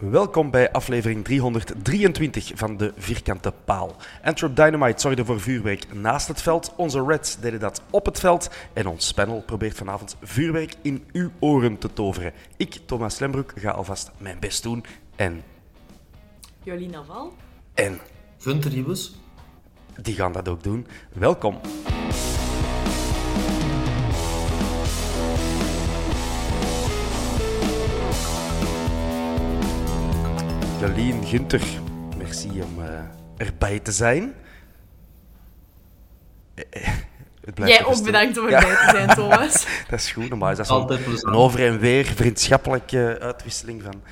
Welkom bij aflevering 323 van de Vierkante Paal. Antwerp Dynamite zorgde voor vuurwerk naast het veld. Onze Reds deden dat op het veld. En ons panel probeert vanavond vuurwerk in uw oren te toveren. Ik, Thomas Lembroek, ga alvast mijn best doen. En... Jolien Naval. En... Gunther Riebes. Die gaan dat ook doen. Welkom. Jolien, Gunther, merci om uh, erbij te zijn. Jij ook bedankt om erbij ja. te zijn, Thomas. dat is goed, normaal is dat zo'n een over en weer vriendschappelijke uitwisseling van,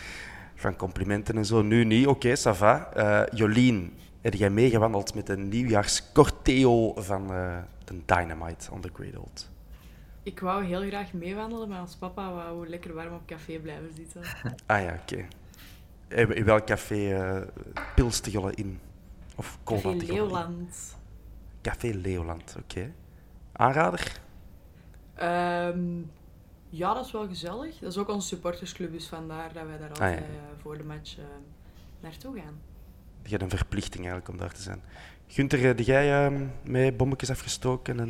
van complimenten en zo. Nu niet, oké, okay, ça va. Uh, Jolien, heb jij meegewandeld met een nieuwjaarscorteo van uh, de Dynamite on the Old? Ik wou heel graag meewandelen, maar als papa wou lekker warm op café blijven zitten. ah ja, oké. Okay. In welk café uh, pilste jullie in? Of Café Leeuwland. Café Leeuwland, oké. Okay. Aanrader? Um, ja, dat is wel gezellig. Dat is ook onze supportersclub, dus vandaar dat wij daar altijd ah, ja. uh, voor de match uh, naartoe gaan. Je hebt een verplichting eigenlijk om daar te zijn. Gunther, heb jij uh, met bommetjes afgestoken en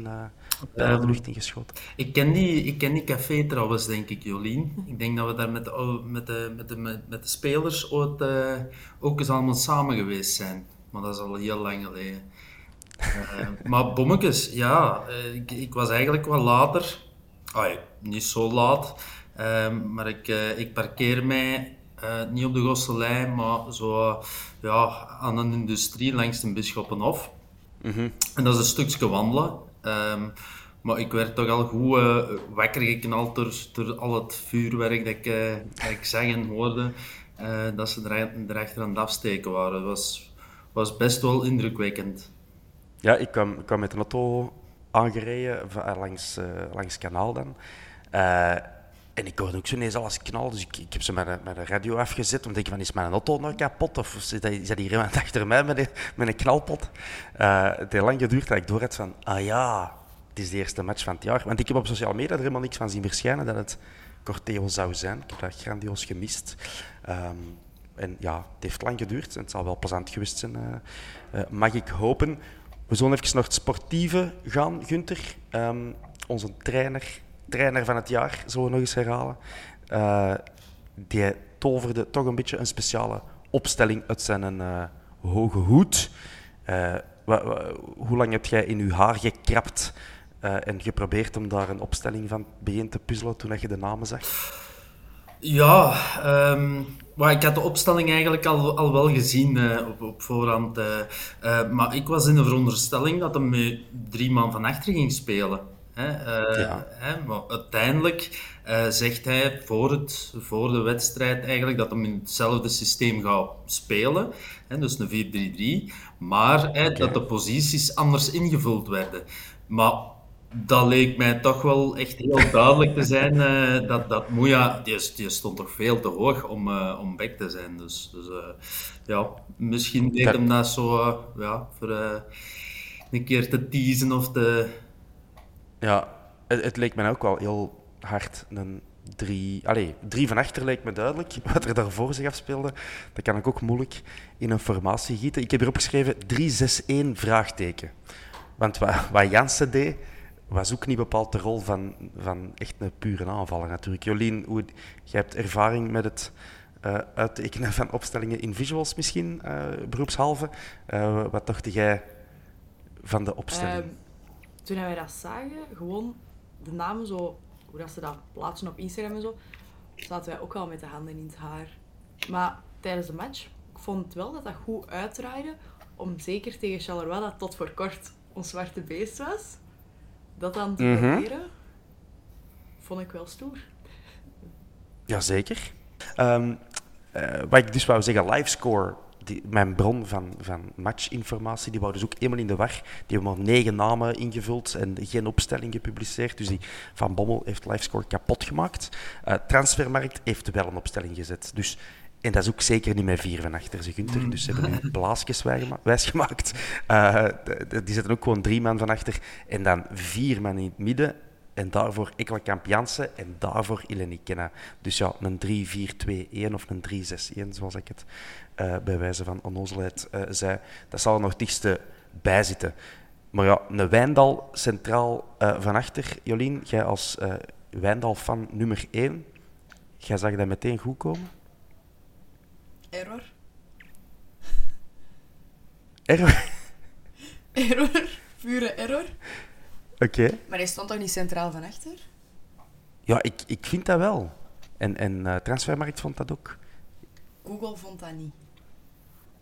uh, de lucht ingeschoten? Ik ken, die, ik ken die café trouwens, denk ik, Jolien. Ik denk dat we daar met de, met de, met de, met de spelers ooit, uh, ook eens allemaal samen geweest zijn. Maar dat is al heel lang geleden. maar bommetjes, ja. Ik, ik, was eigenlijk wel later... Ay, niet zo laat. maar ik, ik parkeer mij uh, niet op de Gosselijn, maar zo ja, aan een industrie langs de Bisschoppenhof. Mm En dat is een stukje wandelen. Um, maar ik werd toch al goed uh, wakker geknald door, door al het vuurwerk dat ik, uh, dat ik zag en hoorde. dat ze er, erachter aan het afsteken waren. Dat was, was best wel indrukwekkend. Ja, ik kwam, ik kwam met een auto aangereden langs, langs het kanaal dan. En ik hoorde ook zo ineens alles knal, dus ik, ik heb ze met de, met radio afgezet. Om te denken van, is mijn auto nog kapot? Of is, dat hier iemand achter mij met een, met een knalpot? Uh, het heeft lang geduurd dat ik door had van, ah ja, het is de eerste match van het jaar. Want ik heb op sociale media er helemaal niks van zien verschijnen dat het Corteo zou zijn. Ik heb dat grandioos gemist. Um, en ja, het heeft lang geduurd en het zal wel plezant geweest zijn, uh, uh, mag ik hopen. We zullen even naar het sportieve gaan, Gunther. Um, onze trainer trainer van het jaar, zullen we nog eens herhalen. Uh, die toverde toch een beetje een speciale opstelling uit zijn uh, hoge hoed. Uh, hoe lang heb jij in je haar gekrapt en geprobeerd om daar een opstelling van begin te puzzelen toen je de namen zag? Ja, well, ik had de opstelling eigenlijk al, al wel gezien op, op voorhand. maar ik was in de veronderstelling dat hij met drie man van achter ging spelen. Hè, uh, ja. hè, maar uiteindelijk uh, zegt hij voor, het, voor de wedstrijd eigenlijk dat hij in hetzelfde systeem gaat spelen. Hè, dus een 4-3-3. Maar hè, dat de posities anders ingevuld werden. Maar dat leek mij toch wel echt heel duidelijk te zijn. Uh, dat, dat Moeja, die, die, stond toch veel te hoog om, uh, om back te zijn. Dus, dus uh, ja, misschien deed hem dat zo ja, voor een keer te teasen of te... Ja, het, leek mij ook wel heel hard een drie... Allee, drie van achter leek me duidelijk. Wat er daarvoor zich afspeelde, dat kan ik ook moeilijk in een formatie gieten. Ik heb hier opgeschreven 3-6-1 vraagteken. Want wat, wat Jansen deed was ook niet bepaald de rol van, van echt een pure aanvaller natuurlijk. Jolien, hoe, jij hebt ervaring met het uh, uittekenen van opstellingen in visuals misschien, uh, beroepshalve. Uh, wat dacht jij van de opstelling? Ehm, toen wij dat zagen, gewoon de namen zo, hoe dat ze dat plaatsen op Instagram en zo, zaten wij ook al met de handen in het haar. Maar tijdens de match, ik vond wel dat dat goed uitdraaide, om zeker tegen Charleroi, dat tot voor kort ons zwarte beest was dat dan te mhm. proberen, vond ik wel stoer. Jazeker. Um, uh, wat ik dus wou zeggen, livescore, die, mijn bron van, van matchinformatie, die wou dus ook helemaal in de war. Die hebben maar negen namen ingevuld en geen opstelling gepubliceerd. Dus die Van Bommel heeft livescore kapot gemaakt. Uh, Transfermarkt heeft wel een opstelling gezet. Dus en dat is ook zeker niet met vier van achter ze Gunther. Mm. Dus ze hebben nu blaasjes wijsgemaakt. Uh, die zetten ook gewoon drie man van achter. En dan vier man in het midden. En daarvoor Ekkelkamp Jansen en daarvoor Ileni Kenna. Dus ja, een 3-4-2-1 of een 3-6-1, zoals ik het uh, bij wijze van onnozelheid uh, zei. Dat zal er nog dichtste bij zitten. Maar ja, een Wijndal centraal van achter. Jolien, jij als Wijndal-fan nummer 1, jij zag dat meteen goed komen? Error. Error? Error. Pure error. Oké. Maar hij stond toch niet centraal van achter? Ja, ik, ik vind dat wel. En, en uh, Transfermarkt vond dat ook. Google vond dat niet.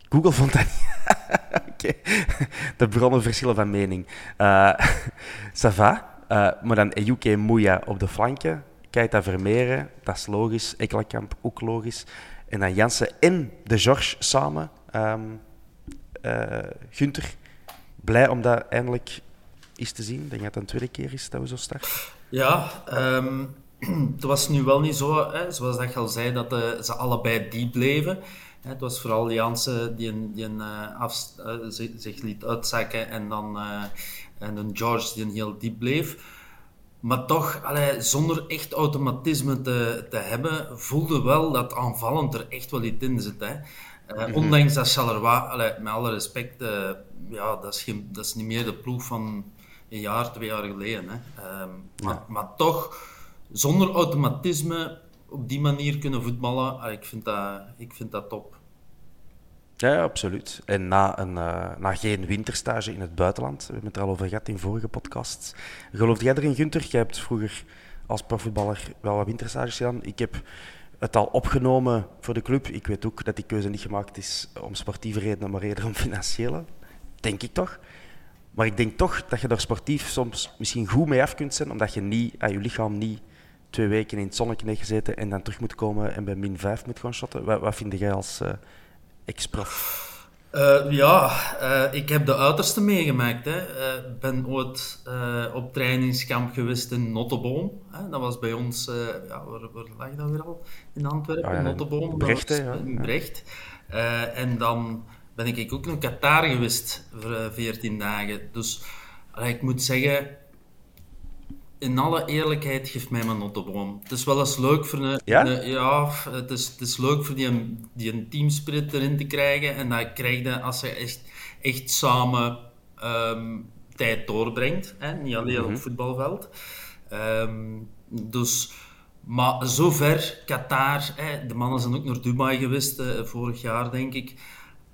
Google vond dat niet. Oké. De bronnen verschillen van mening. Uh, ça va. Uh, maar dan UK Moeja op de flanken. Keita Vermeeren, dat is logisch. Ekkelenkamp, ook logisch. En dan Jansen en de George samen. Um, uh, Gunther, blij om dat eindelijk eens te zien. Denk dat het een tweede keer is dat we zo starten. Ja, um, het was nu wel niet zo, hè, zoals dat je al zei, dat uh, ze allebei diep bleven. Het was vooral Jansen die, een, die een, uh, af, zich liet uitzakken en dan en een George die een heel diep bleef. Maar toch, allee, zonder echt automatisme te, te hebben, voelde wel dat aanvallend er echt wel iets in zit. Hè. Uh, mm Ondanks dat Charleroi, allee, met alle respect, uh, ja, dat, is geen, dat is niet meer de ploeg van een jaar, twee jaar geleden. Hè. Uh, maar, maar, toch, zonder automatisme op die manier kunnen voetballen, allee, ik, vind dat, ik vind dat top. Ja, absoluut. En na, een, uh, na geen winterstage in het buitenland, we hebben het er al over gehad in vorige podcasts. Geloof jij erin, Gunther? Jij hebt vroeger als profvoetballer wel wat winterstages gedaan. Ik heb het al opgenomen voor de club. Ik weet ook dat die keuze niet gemaakt is om sportieve redenen, maar eerder om financiële. Denk ik toch. Maar ik denk toch dat je er sportief soms misschien goed mee af kunt zijn, omdat je niet, aan je lichaam niet twee weken in het zonnetje heeft gezeten en dan terug moet komen en bij min 5 moet gaan shotten. Wat, wat vind jij als... Uh, ex-prof? Uh, ja, uh, ik heb de uiterste meegemaakt. Ik uh, ben ooit op trainingskamp geweest in Notteboom. Dat was bij ons, ja, waar, waar, lag dat weer al? In Antwerpen, ah, ja, Notteboom. Brecht, ja. In Brecht. en dan ben ik ook in Qatar geweest voor 14 dagen. Dus ik moet zeggen, in alle eerlijkheid, geeft mij mijn notenboom. Het is wel eens leuk voor een... Ja? ja, het is, het is leuk voor die, die een teamspirit erin te krijgen. En dat krijg je als je echt, echt samen um, tijd doorbrengt. Hè? Niet alleen op het mhm. voetbalveld. Um, dus... Maar zover, Qatar, hè, de mannen zijn ook naar Dubai geweest, uh, vorig jaar denk ik.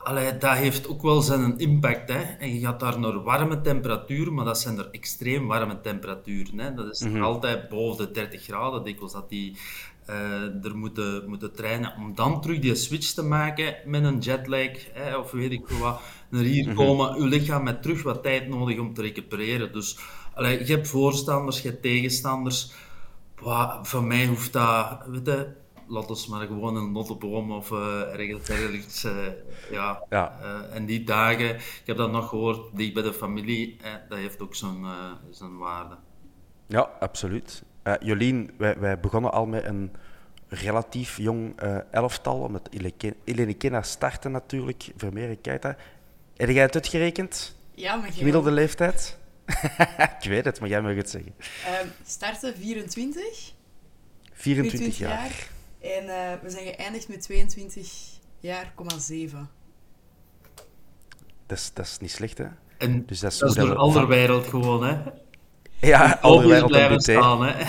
Allee, dat heeft ook wel zijn impact. Hè? En je gaat daar naar warme temperaturen, maar dat zijn er extreem warme temperaturen. Hè? Dat is mm altijd boven de 30 graden, dikwijls dat die uh, er moeten, moeten trainen. Om dan terug die switch te maken met een jetlag, hè, of weet ik wat, naar hier mm komen. Je lichaam met terug wat tijd nodig om te recupereren. Dus allee, je hebt voorstanders, je hebt tegenstanders. Wow, voor mij hoeft dat... Weet je, laat ons maar gewoon een notteboom of uh, ergens ergens. Uh, ja. ja. Uh, en die dagen, ik heb dat nog gehoord, dicht bij de familie, dat heeft ook zijn, zijn waarde. Ja, absoluut. Eh, Jolien, wij, wij begonnen al met een relatief jong eh, elftal, omdat Eleni Kena startte natuurlijk, Vermeer en Keita. Heb jij het uitgerekend? Ja, maar Gemiddelde leeftijd? ik weet het, maar jij mag het zeggen. Ehm, starten 24. 24, jaar. En eh, we zijn geëindigd met 22 jaar, 7. Dat is, dat is niet slecht, hè? En dus dat is, dat is door alle wereld gewoon, hè? Ja, alle wereld en staan, hè?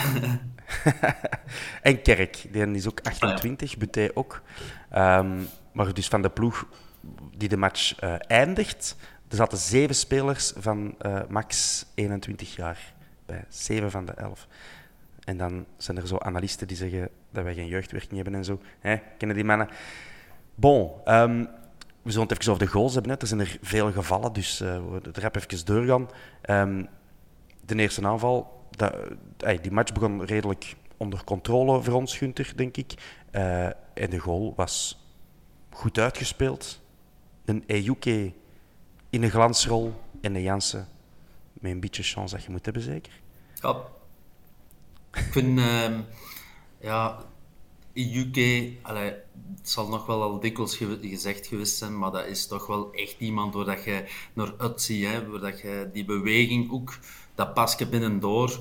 en Kerk, die is ook 28, ah, ja. ook. Um, maar dus van de ploeg die de match uh, eindigt, er zaten zeven spelers van uh, max 21 jaar bij. Zeven van de elf. En dan zijn er zo analisten die zeggen dat wij geen jeugdwerking hebben en zo. Hè? Kennen die mannen? Bon, um, we zullen het even over de goals hebben. Hè. Er zijn er veel gevallen, dus uh, we er even doorgaan. Um, de eerste aanval, uh, die match begon redelijk onder controle voor ons, Gunther, denk ik. Uh, en de goal was goed uitgespeeld. Een Ejuke in een glansrol en een Jansen met een beetje chance dat je moet hebben, zeker? Ja. Ik vind, uh, ja, UK, allee, het zal nog wel al dikwijls gezegd geweest zijn, maar dat is toch wel echt iemand waar je naar uitziet, hè, waar dat je die beweging ook, dat pasje binnendoor,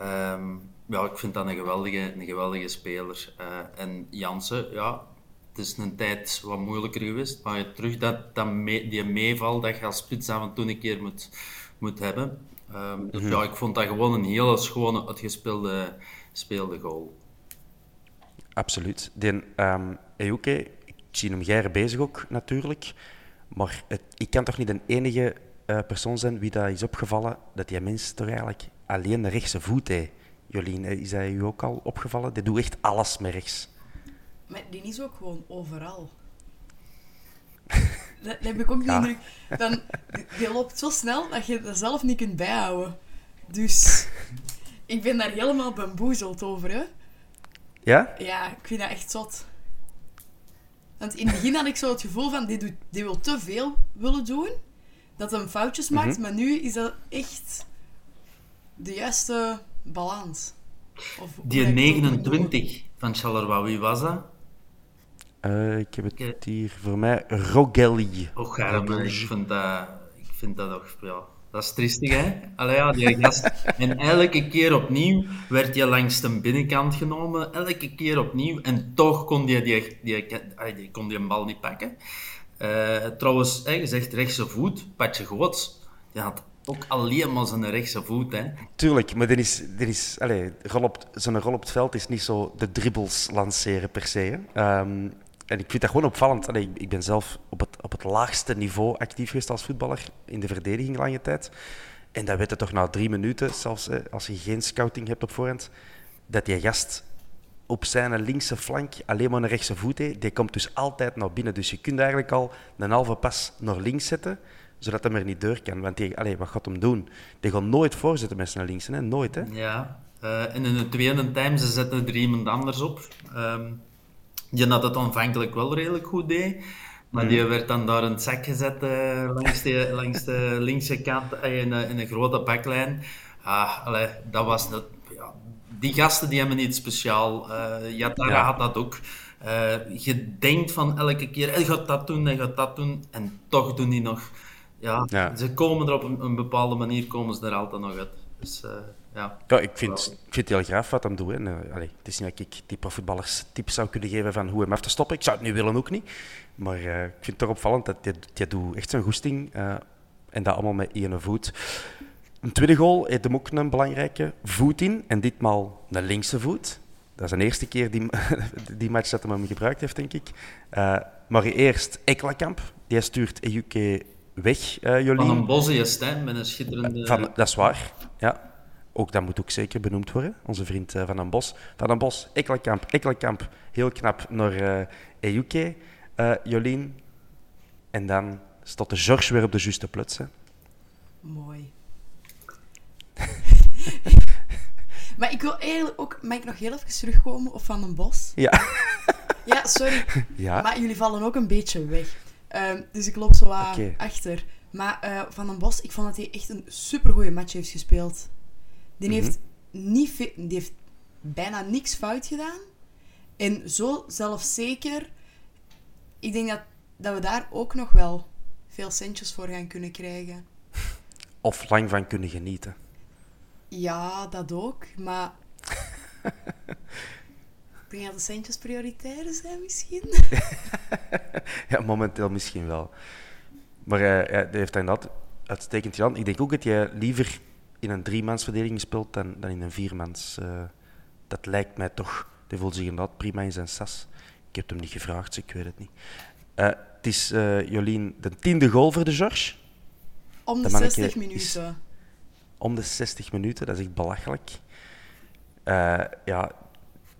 um, ja, ik vind dat een geweldige, een geweldige speler. Uh, en Jansen, ja, het is een tijd wat moeilijker geweest, maar je terug dat, dat mee, die meeval dat je als spits af en toe een keer moet, moet hebben. Um, dus mhm. ja, ik vond dat gewoon een hele schone, uitgespeelde speelde goal. Absoluut. Die um, Euke, ik zie hem jij bezig ook natuurlijk, maar het, ik kan toch niet de enige uh, persoon zijn wie dat is opgevallen dat die mens toch eigenlijk alleen de rechtse voet heeft. Jolien, is dat u ook al opgevallen? Die doet echt alles met rechts. Maar die is ook gewoon overal. Dat, heb ik ook niet indruk. Dan, die loopt zo snel dat je dat zelf niet kunt bijhouden. Dus ik ben daar helemaal bamboezeld over, hè. Ja? Ja, ik vind dat echt zot. Want in het begin had ik zo het gevoel van, die, doet, die wil te veel willen doen. Dat hem foutjes maakt. Mhm. Maar nu is dat echt de juiste balans. Of, die 29 van Charleroi, wie was dat? Uh, ik heb het hier voor mij. Rogelli. Och, ik vind dat, ik vind dat ook... Ja, dat is tristig, hè? Allee, ja, die gast. En elke keer opnieuw werd je langs de binnenkant genomen. Elke keer opnieuw. En toch kon die, die, die, die kon die een bal niet pakken. Uh, trouwens, hè, je zegt rechtse voet. Patje Goots. Die had ook alleen maar zijn rechtse voet. Hè. Tuurlijk, maar er is, er is, allez, rol op, zijn rol op het veld is niet zo de dribbles lanceren per se. Um, en ik vind dat gewoon opvallend. Allee, ik ben zelf op het, op het laagste niveau actief geweest als voetballer in de verdediging lange tijd. En dat weet je toch na drie minuten, zelfs als je geen scouting hebt op voorhand, dat die gast op zijn linkse flank alleen maar een rechtse voet heeft. Die komt dus altijd naar binnen. Dus je kunt eigenlijk al een halve pas naar links zetten, zodat hij er niet door kan. Want die, allez, wat gaat hem doen? Die gaat nooit voorzetten met zijn linkse, hè? nooit. Hè? Ja, uh, en in de tweede time ze zetten er iemand anders op. Um die had het aanvankelijk wel redelijk goed deed. Maar mm. die werd dan daar in het zak gezet uh, langs, de, langs de linkse kant uh, in, een, in, een grote baklijn. Ah, allee, dat was dat, ja, die gasten die hebben iets speciaal. Uh, ja. had dat ook. je denkt van elke keer, hij gaat dat doen, hij gaat dat doen. En toch doen die nog... Ja, ja. Ze komen er op een, een, bepaalde manier komen ze er altijd nog uit. Dus, ja. ja, ik vind, ik vind het heel graag wat hij doet. Hè. Eh, allee, het is niet dat ik die profvoetballers tips zou kunnen geven van hoe hem af te stoppen. Ik zou het nu willen ook niet. Maar uh, ik vind het toch opvallend dat hij doet echt zijn goesting. Uh, en dat allemaal met één voet. Een tweede goal heeft hem ook een belangrijke voet in. En ditmaal een linkse voet. Dat is de eerste keer die, die match dat hij hem gebruikt heeft, denk ik. Uh, maar eerst Ekkelkamp. Die stuurt Ejuke weg, Jolien. Van een bosje hè, met een schitterende... Van, dat is waar, ja. Ook dat moet ook zeker benoemd worden. Onze vriend uh, Van den Bos. Van den Bos, Ekkelkamp, Ekkelkamp. Heel knap naar uh, Ejuke, uh, Jolien. En dan staat de George weer op de juiste plaats. Mooi. maar ik wil eigenlijk ook... Mag ik nog heel even terugkomen op Van den Bos? Ja. ja, sorry. Ja. Maar jullie vallen ook een beetje weg. Um, dus ik loop zo okay. achter. Maar uh, Van den Bos, ik vond dat hij echt een supergoeie match heeft gespeeld. Die heeft niet ve- die heeft bijna niks fout gedaan. En zo zelfzeker. Ik denk dat, dat we daar ook nog wel veel centjes voor gaan kunnen krijgen. Of lang van kunnen genieten. Ja, dat ook. Maar... ik denk dat de centjes prioritair zijn misschien. Ja, momenteel misschien wel. Maar eh, ja, die heeft hij inderdaad uitstekend gedaan. Ik denk ook dat jij liever in een driemansverdediging speelt dan, dan in een viermans. eh dat lijkt mij toch. Die voelt zich inderdaad prima in zijn sas. Ik heb hem niet gevraagd, dus ik weet het niet. Eh, het is, eh, Jolien, de tiende goal voor de George. Om de Dat manneke 60 is- minuten. Om de 60 minuten, dat is echt belachelijk. Ja,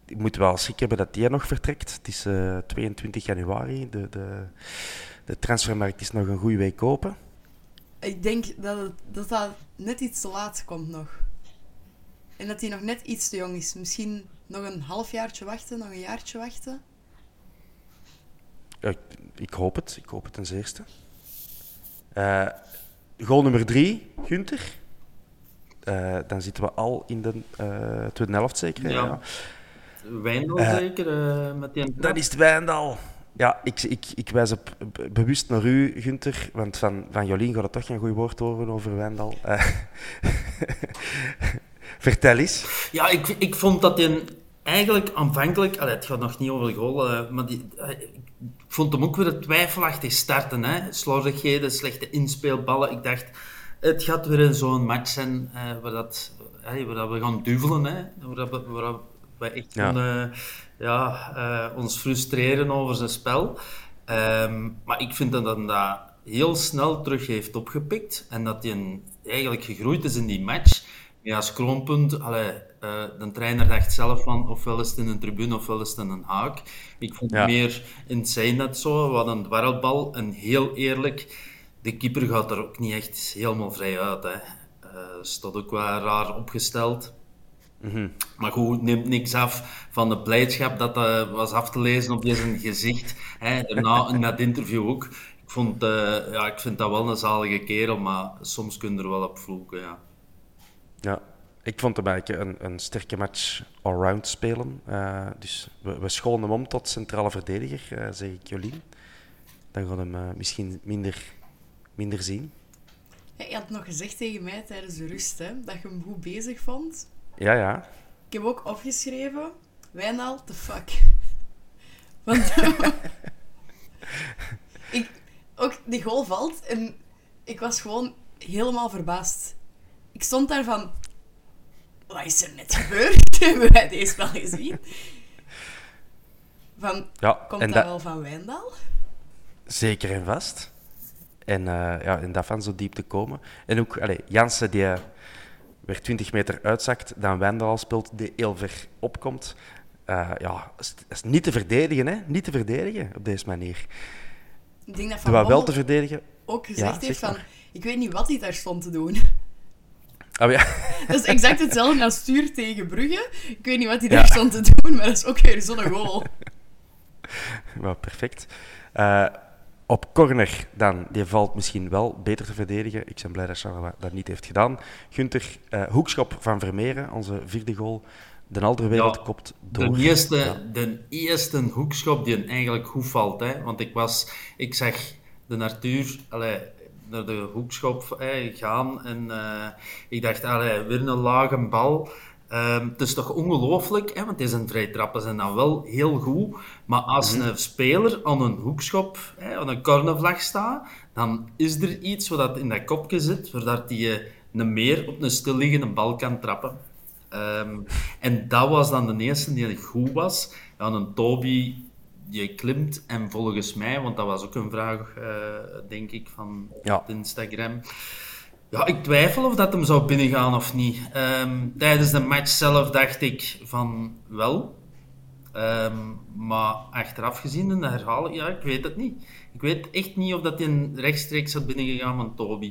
ik moet wel schrik hebben dat die nog vertrekt. Het is eh, 22 januari. De, de, de transfermarkt is nog een goede week open. Ik denk dat, het, dat dat net iets te laat komt nog. En dat hij nog net iets te jong is. Misschien nog een halfjaartje wachten, nog een jaartje wachten. Ja, ik, ik hoop het. Ik hoop het ten zeerste. Eh goal nummer drie, Gunther. Eh, dan zitten we al in de eh tweede helft zeker. Ja. Wijndal Eh, zeker, met die Dat is het Wijndal. Ja, ik, ik, ik wijs op, be- bewust naar u, Gunther. Want van, van Jolien gaat het toch geen goed woord horen over Wijndal. Eh, Vertel eens. Ja, ik, ik vond dat hij eigenlijk aanvankelijk... Allee, het gaat nog niet over de goal, eh, maar die, eh, ik vond hem ook weer twijfelachtig starten. Hè? Slordigheden, slechte inspeelballen. Ik dacht, het gaat weer zo'n match zijn waar, dat, waar dat we gaan duvelen. Hè? Waar, dat we echt Ja. eh, ja, eh, ons frustreren over zijn spel. Ehm, maar ik vind dat hij dat heel snel terug heeft opgepikt. En dat hij eigenlijk gegroeid is in die match. Ja, als kroonpunt, allee, eh, de trainer dacht zelf van ofwel is het in een tribune ofwel is het in een haak. Ik vond Ja. het meer insane dat zo. We hadden een dwarrelbal en heel eerlijk, de keeper gaat er ook niet echt helemaal vrij uit. Hè. Eh, staat ook wel raar opgesteld. Maar goed, neemt niks af van de blijdschap dat eh, was af te lezen op zijn gezicht. Hè. Daarna in dat interview ook. Ik, vond, eh, ja, ik vind dat wel een zalige kerel, maar soms kun je er wel op vloeken. Ja. Ja, ik vond hem eigenlijk een, een sterke match allround spelen. Eh, dus we, we scholen hem om tot centrale verdediger, eh, zeg ik Jolien. Dan gaan we hem misschien minder, minder zien. Ja, je had nog gezegd tegen mij tijdens de rust hè, dat je hem goed bezig vond. Ja, ja. Ik heb ook opgeschreven, Wijnal, the fuck. Want ik, ook die goal valt en ik was gewoon helemaal verbaasd. Ik stond daar van, wat is er net gebeurd? Hebben wij deze wel gezien? Van, ja komt dat dat wel van Wijndal? zeker en vast. En, eh, ja, en dat van zo diep te komen. En ook allee, Jansen, die weer 20 meter uitzakt, dan Wijndal speelt, die heel ver opkomt. Eh, ja, is, is niet te verdedigen, hè? Niet te verdedigen op deze manier. Ik denk dat Van wel te verdedigen. ook gezegd Ja, heeft van, maar. ik weet niet wat hij daar stond te doen. Oh, ja. Dat is exact hetzelfde als Stuur tegen Brugge. Ik weet niet wat hij Ja. daar stond te doen, maar dat is ook weer zo'n goal. Wel, perfect. Eh, op corner dan, die valt misschien wel beter te verdedigen. Ik ben blij dat Charles dat niet heeft gedaan. Gunther, eh, hoekschop van Vermeeren, onze vierde goal. De andere wereld Ja, kopt door. De eerste, Ja. de eerste hoekschop die eigenlijk goed valt. Hè? Want ik, was, ik zag de natuur allee, naar de hoekschop hè, gaan. En eh, ik dacht, allee, weer een lage bal. Ehm, het is toch ongelooflijk, hè? want deze vrije trappen zijn dan wel heel goed. Maar als Mhm. een speler aan een hoekschop, hè, aan een cornervlag staat, dan is er iets wat in dat kopje zit, zodat hij een meer op een stilliggende bal kan trappen. Ehm, en dat was dan de eerste die goed was. Ja, een Toby die klimt en volgens mij, want dat was ook een vraag, eh, denk ik, van Ja. op Instagram. Ja, ik twijfel of dat hem zou binnengaan of niet. Ehm, tijdens de match zelf dacht ik van wel. Ehm, maar achteraf gezien in de herhaling, ja, ik weet het niet. Ik weet echt niet of dat hij rechtstreeks had binnengegaan van Toby.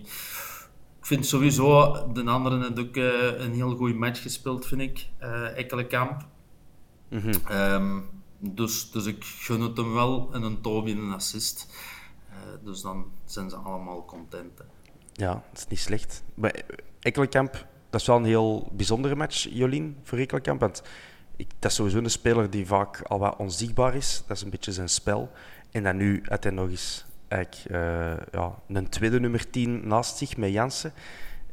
Ik vind sowieso, de anderen heeft ook eh, een heel goede match gespeeld, vind ik. eh Ekkelenkamp. Ehm, dus, dus ik gun het hem wel. En een Toby een assist. Eh, dus dan zijn ze allemaal content. hè. Ja, dat is niet slecht. Maar Ekkelenkamp dat is wel een heel bijzondere match, Jolien, voor Rekelkamp. Want ik, dat is sowieso een speler die vaak al wat onzichtbaar is. Dat is een beetje zijn spel. En dan nu hij nog eens uh, ja, een tweede nummer 10 naast zich met Jansen.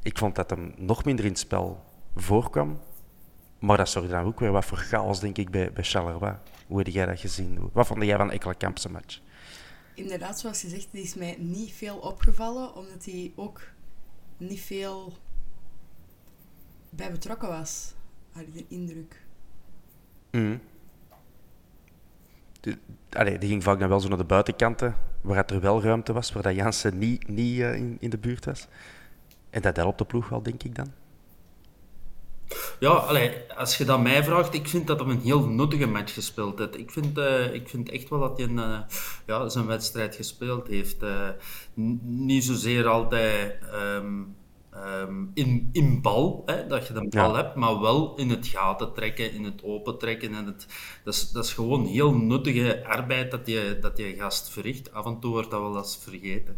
Ik vond dat hem nog minder in het spel voorkwam. Maar dat zorgde dan ook weer wat voor chaos, denk ik, bij, bij Charleroi. Hoe heb jij dat gezien? Wat vond jij van Ekkelenkamp zijn match? Inderdaad, zoals je zegt, die is mij niet veel opgevallen, omdat hij ook niet veel bij betrokken was, had ik de indruk. Mm. Allee, die ging vaak dan wel zo naar de buitenkanten, waar er wel ruimte was, waar dat Jansen niet, niet uh, in, in de buurt was. En dat helpt de ploeg wel, denk ik dan. Ja, als je dat mij vraagt, ik vind dat hij een heel nuttige match gespeeld heeft. Ik vind, uh, ik vind echt wel dat hij een, uh, ja, zijn wedstrijd gespeeld heeft. Uh, niet zozeer altijd um, um, in, in bal, hè, dat je de bal ja. hebt, maar wel in het gaten trekken, in het open trekken. En het, dat, is, dat is gewoon heel nuttige arbeid dat je, dat je gast verricht. Af en toe wordt dat wel eens vergeten.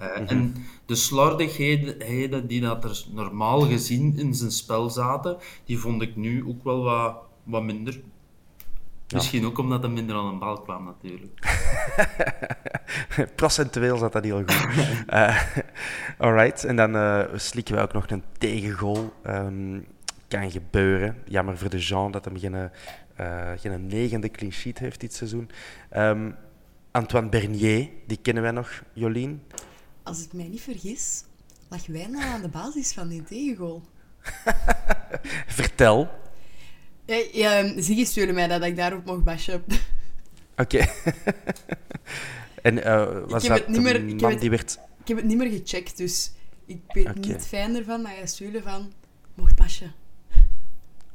Uh, mm -hmm. En de slordigheden die dat er normaal gezien in zijn spel zaten, die vond ik nu ook wel wat, wat minder. Ja. Misschien ook omdat er minder aan een bal kwam, natuurlijk. Procentueel zat dat heel goed. uh, alright, en dan uh, slikken we ook nog een tegengoal. Um, kan gebeuren. Jammer voor de Jean dat hij geen, uh, geen negende clean sheet heeft dit seizoen. Um, Antoine Bernier, die kennen wij nog, Jolien. Als ik mij niet vergis, lag Wijndal aan de basis van die tegengoal. Vertel. Ja, ja, Ziggy stuurde mij dat, dat ik daarop mocht bashen. Oké. Okay. en uh, was ik dat niet meer, man heb die het, werd... Ik heb het niet meer gecheckt, dus ik Oké. niet fijn ervan, maar jij stuurde van, mocht bashen.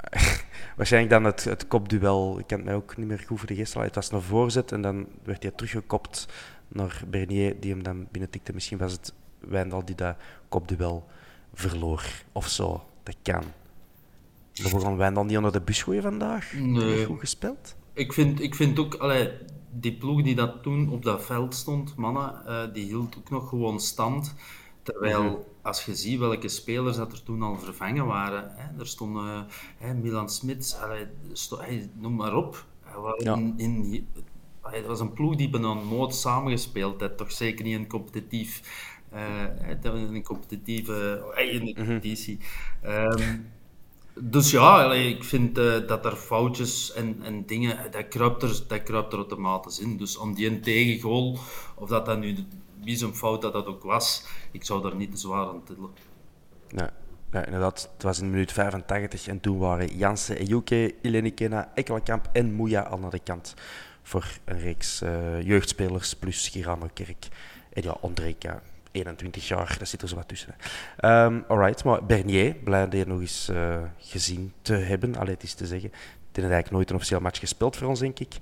Waarschijnlijk dan het, het kopduel. Ik kan het mij ook niet meer goed voor de geest. Het was een voorzet en dan werd hij teruggekopt naar Bernier, die hem dan binnentikte. Misschien was het Wijndal die dat kopduel verloor of zo. Dat kan. Maar we gaan Wijndal niet onder de bus gooien vandaag. Nee. Goed gespeeld. Ik vind, ik vind ook, allee, die ploeg die dat toen op dat veld stond, mannen, uh, die hield ook nog gewoon stand. Terwijl, mm -hmm. als je ziet welke spelers dat er toen al vervangen waren, hè, er stond uh, hè, Milan Smits, allee, sto, hey, noem maar op. Ja. In, in, allee, dat was een ploeg die bijna nooit samengespeeld heeft, toch zeker niet in competitief. Uh, een competitieve in de competitie. Mm -hmm. um, dus ja, ik vind uh, dat er foutjes en, en dingen, dat kruipt, er, dat automatisch in. Dus om die een tegengoal, of dat dat nu wie zijn fout dat dat ook was, ik zou daar niet te zwaar aan tillen. Ja, inderdaad. Het was in minuut 85 en toen waren Jansen, Ejuke, Ilenikena, Ekkelenkamp en Moeja al naar de kant voor een reeks uh, jeugdspelers plus Girano Kerk. En ja, Ondrejka, 21 jaar, dat zit er zo wat tussen. Um, alright, maar Bernier, blij dat je nog eens uh, gezien te hebben. Allee, het is te zeggen. Het heeft eigenlijk nooit een officieel match gespeeld voor ons, denk ik.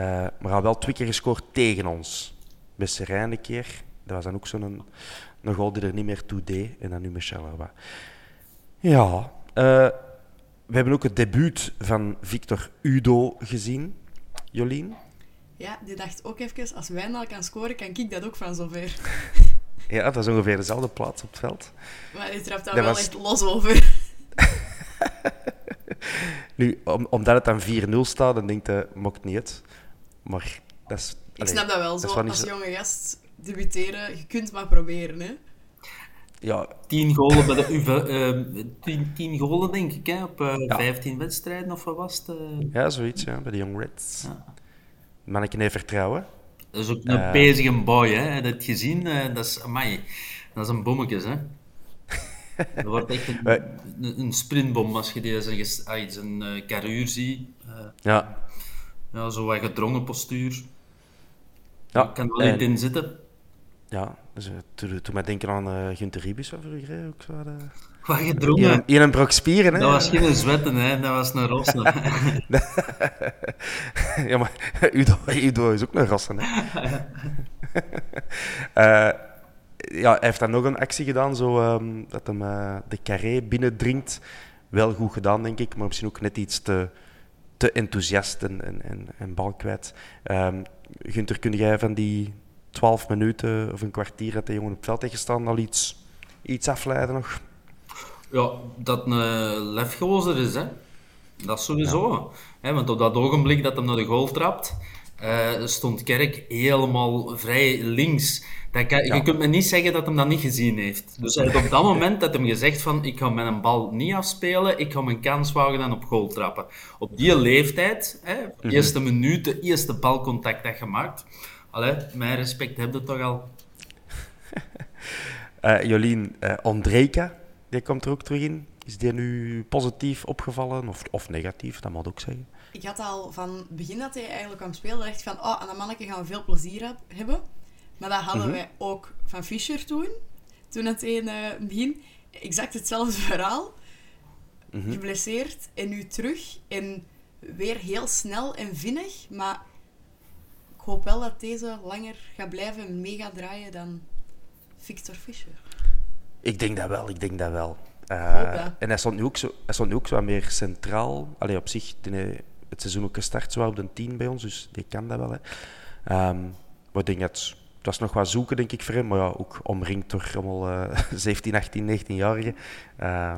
Uh, maar al wel twee keer gescoord tegen ons. Met Serijn een keer. Dat was dan ook zo'n een goal die er niet meer toe deed. En dan nu met Charleroi. Ja, uh, we hebben ook het debuut van Victor Udo gezien. Jolien? Ja, die dacht ook even, als Wijndal kan scoren, kan ik dat ook van zover. Ja, dat is ongeveer dezelfde plaats op het veld. Maar die trapt daar Dat wel was- echt los over. Nu, om, omdat het dan 4-0 staat, dan denkt hij, mocht niet uit. Maar dat is... Ik allee, snap dat wel, zo, als zo- jonge gast debuteren, je kunt maar proberen, hè. Ja, 10 golen, bij de, uh, 10, 10 golen denk ik, hè, op uh, Ja. 15 wedstrijden of wat was het? eh? ja, zoiets, ja, bij de Young Reds. Ja. Manneke heeft vertrouwen. Dat is ook een Eh. bezige boy, hè. Heb je dat gezien? Eh, dat is, amai, dat is een bommekes, hè. Dat wordt echt een, een, een sprintbom als je ges- ah, zijn eh, carrure ziet. Eh, Ja, ja, zo wat gedrongen postuur. ja. Ik kan er wel niet in zitten. Ja, dus, eh, toen, toen mij denken aan uh, Gunther Ribus van vroeger, hè, ook zo. Uh, Wat in, gedrongen? een, in een brok spieren, hè. Dat was geen zwetten, hè. Dat was een rossen. ja, maar Udo, Udo is ook een rassen, hè. Eh, ja, hij heeft dan nog een actie gedaan, zo, ehm, dat hem eh, de carré binnendringt. Wel goed gedaan, denk ik, maar misschien ook net iets te, te enthousiast en, en, en, en bal kwijt. Gunther, kun jij van die 12 minuten of een kwartier dat de jongen op het veld heeft gestaan al iets, iets afleiden nog? Ja, dat een lefgozer is, hè. Dat sowieso. Want op dat ogenblik dat hij naar de goal trapt, eh, stond Kerk helemaal vrij links. Dat kan, Je kunt me niet zeggen dat hij dat niet gezien heeft. Dus hij op dat moment dat hem gezegd van ik ga mijn bal niet afspelen, ik ga mijn kans wagen en op goal trappen. Op die leeftijd, hè, Mhm. eerste minuut, de eerste balcontact dat je maakt, allee, mijn respect heb je toch al. Eh, Jolien, eh Ondrejka, die komt er ook terug in. Is die nu positief opgevallen of, of negatief? Dat moet ook zeggen. Ik had al van het begin dat hij eigenlijk kwam spelen, dacht ik van, oh, aan dat manneke gaan we veel plezier heb- hebben. Maar dat hadden wij ook van Fischer toen. Toen het in het begin. Exact hetzelfde verhaal. Geblesseerd en nu terug. En weer heel snel en vinnig. Maar hoop wel dat deze langer gaat blijven gaat draaien dan Victor Fischer. Ik denk dat wel, ik denk dat wel. Eh, dat. en hij stond, nu ook zo, hij stond nu ook zo wat meer centraal. Allee, op zich, heeft het seizoen ook gestart zo op de 10 bij ons, dus die kan dat wel. Hè. Maar ik denk dat het was nog wat zoeken, denk ik, voor hem. Maar ja, ook omringd door allemaal eh 17, 18, 19-jarigen. Eh,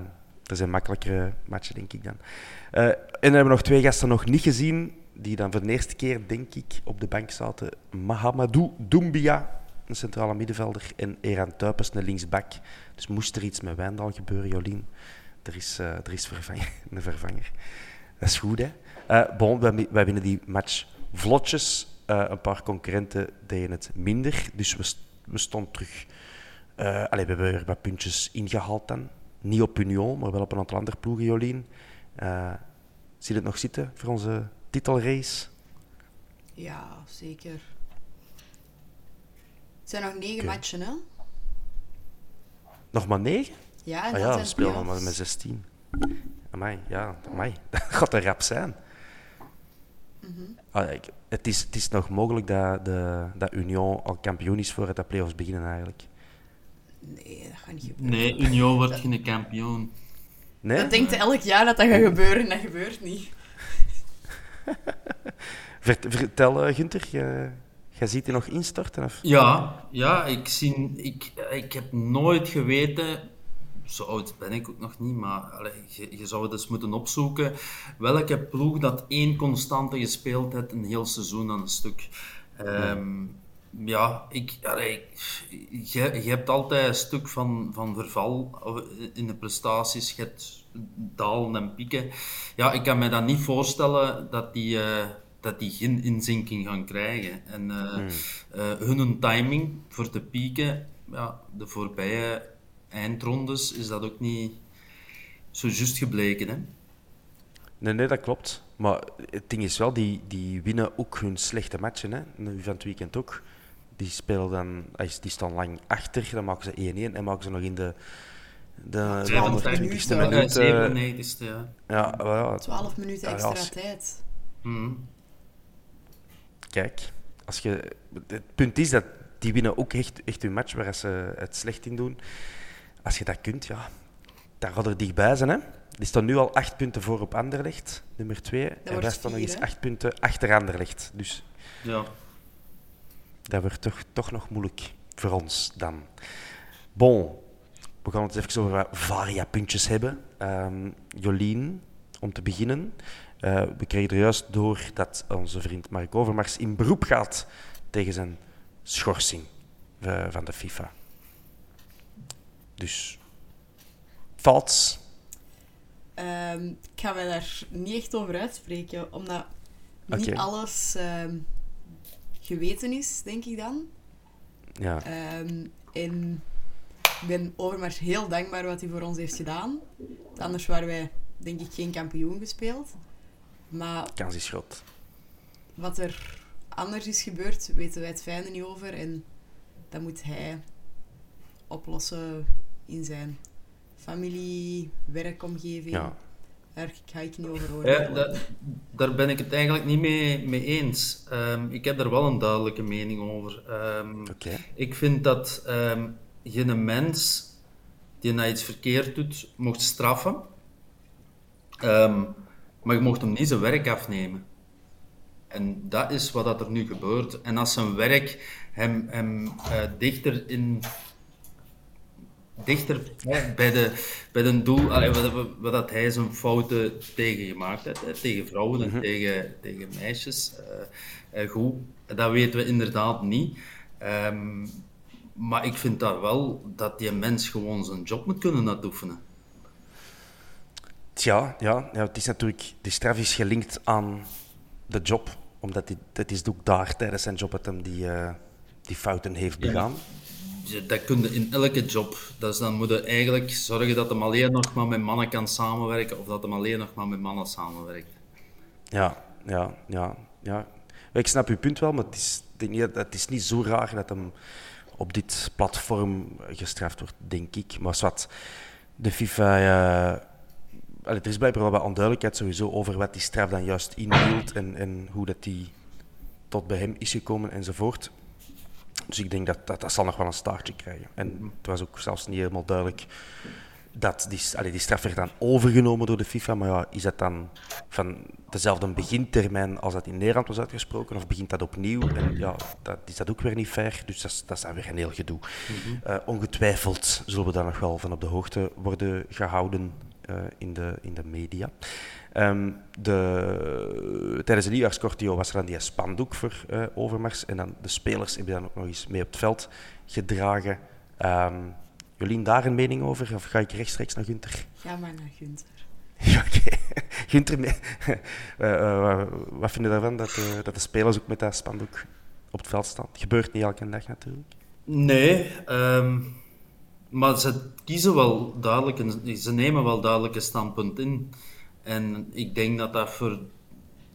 er zijn makkelijkere matchen, denk ik dan. Eh, en dan hebben we nog twee gasten nog niet gezien, die dan voor de eerste keer, denk ik, op de bank zaten. Mahamadou Doumbia, een centrale middenvelder, en Eran Tuipes, een linksback. Dus moest er iets met Wijndal gebeuren, Jolien. Er is, eh, er is een vervanger. Dat is goed, hè? Bon, wij, wij winnen die match vlotjes. Eh, een paar concurrenten deden het minder. Dus we, we stonden terug. Allee, we hebben weer wat puntjes ingehaald dan. Niet op Union, maar wel op een aantal andere ploegen, Jolien. Zie je het nog zitten voor onze titelrace? Ja, zeker. Het zijn nog negen matchen, hè? Nog maar negen? Ja, en Ah ja, zijn we spelen nog maar met 16. Amai, ja, amai. Dat gaat een rap zijn. Mhm. Ah, ik- het, is, het is nog mogelijk dat, de, dat Union al kampioen is voordat de play-offs beginnen eigenlijk. Nee, dat gaat niet gebeuren. Nee, Union wordt geen kampioen. Nee? Dat denkt elk jaar dat dat gaat gebeuren en dat gebeurt niet. Vert- vertel, eh, Gunther, jij, ziet die nog instorten? Of? Ja, ja ik, zie, ik, ik heb nooit geweten, zo oud ben ik ook nog niet, maar allee, je, zou het eens moeten opzoeken, welke ploeg dat één constante gespeeld heeft een heel seizoen aan een stuk. Ehm, ja, ik, allee, je, je hebt altijd een stuk van, van verval in de prestaties, dalen en pieken. Ja, ik kan me dat niet voorstellen dat die... eh, dat die geen inzinking gaan krijgen. En eh, hun timing voor te pieken, ja, de voorbije eindrondes is dat ook niet zo juist gebleken. Hè? Nee, nee, dat klopt. Maar het ding is wel, die, die winnen ook hun slechte matchen. Hè. Nu van het weekend ook. Die spelen dan, als- die staan lang achter, dan maken ze 1-1 en maken ze nog in de, de, de 120ste minuten. Eh, minuut. eh, 97ste, ja. ja, wel ja, 12 minuten Ja, extra als- tijd. Kijk, als je, het punt is dat die winnen ook echt, echt hun match waar ze het slecht in doen. Als je dat kunt, ja, dan gaat er dichtbij zijn. Hè? Die staan nu al acht punten voor op Anderlecht, nummer twee. en wij staan nog eens acht punten achter Anderlecht. Dus ja. dat wordt toch, toch nog moeilijk voor ons dan. Bon, we gaan het even over variapuntjes hebben. Ehm, Jolien, om te beginnen. Eh, we kregen er juist door dat onze vriend Mark Overmars in beroep gaat tegen zijn schorsing eh, van de FIFA. Dus, thoughts? Ehm, ik ga mij daar niet echt over uitspreken, omdat niet alles ehm, geweten is, denk ik dan. Ja, Ehm, en ik ben Overmars heel dankbaar wat hij voor ons heeft gedaan. Anders waren wij, denk ik, geen kampioen gespeeld. Maar kans is groot. wat er anders is gebeurd, weten wij het fijne niet over. En dat moet hij oplossen in zijn familie, werkomgeving. Ja. Daar ga ik niet over Ja, da- daar ben ik het eigenlijk niet mee, mee eens. Ehm, ik heb daar wel een duidelijke mening over. Ehm, Oké. Ik vind dat ehm geen mens die na iets verkeerd doet, mocht straffen. Ehm, maar je mocht hem niet zijn werk afnemen. En dat is wat dat er nu gebeurt. En als zijn werk hem, hem eh, dichter in dichter bij, de, bij een doel, allee, wat, dat hij zijn fouten tegen gemaakt heeft, hè, tegen vrouwen en tegen, tegen meisjes. eh, eh, goed, dat weten we inderdaad niet. Ehm, maar ik vind daar wel dat die mens gewoon zijn job moet kunnen uitoefenen. Tja, ja, ja, het is natuurlijk, die straf is gelinkt aan de job, omdat hij, het is ook daar tijdens zijn job dat hem die, eh, die fouten heeft begaan. Ja, Dat kun je in elke job. Dus dan moet je eigenlijk zorgen dat hem alleen nog maar met mannen kan samenwerken of dat hem alleen nog maar met mannen samenwerkt. Ja, ja, ja, ja. Ik snap uw punt wel, maar het is, het is niet zo raar dat hem op dit platform gestraft wordt, denk ik. Maar wat de FIFA. allee, er is blijkbaar wel wat onduidelijkheid sowieso over wat die straf dan juist inhield en, en hoe dat die tot bij hem is gekomen enzovoort. Dus ik denk dat, dat dat zal nog wel een staartje krijgen. En het was ook zelfs niet helemaal duidelijk dat die, allee, die straf werd dan overgenomen door de FIFA. Maar ja, is dat dan van dezelfde begintermijn als dat in Nederland was uitgesproken? Of begint dat opnieuw? En ja, dat is dat ook weer niet fair. Dus dat is, dat is dan weer een heel gedoe. Eh, ongetwijfeld zullen we daar nog wel van op de hoogte worden gehouden eh, in, de, in de media. Ehm, de, tijdens de nieuwjaarscortio was er dan die spandoek voor eh, Overmars. En dan de spelers hebben dan ook nog eens mee op het veld gedragen. Ehm Jolien, daar een mening over? Of ga ik rechtstreeks naar Gunther? Ga maar naar Gunther. Ja, oké. Gunther, me- eh, eh, wat vind je daarvan dat, eh, dat de spelers ook met dat spandoek op het veld staan? Het gebeurt niet elke dag natuurlijk. Nee, ehm, maar ze kiezen wel duidelijk, een, ze nemen wel duidelijk een standpunt in. En ik denk dat dat voor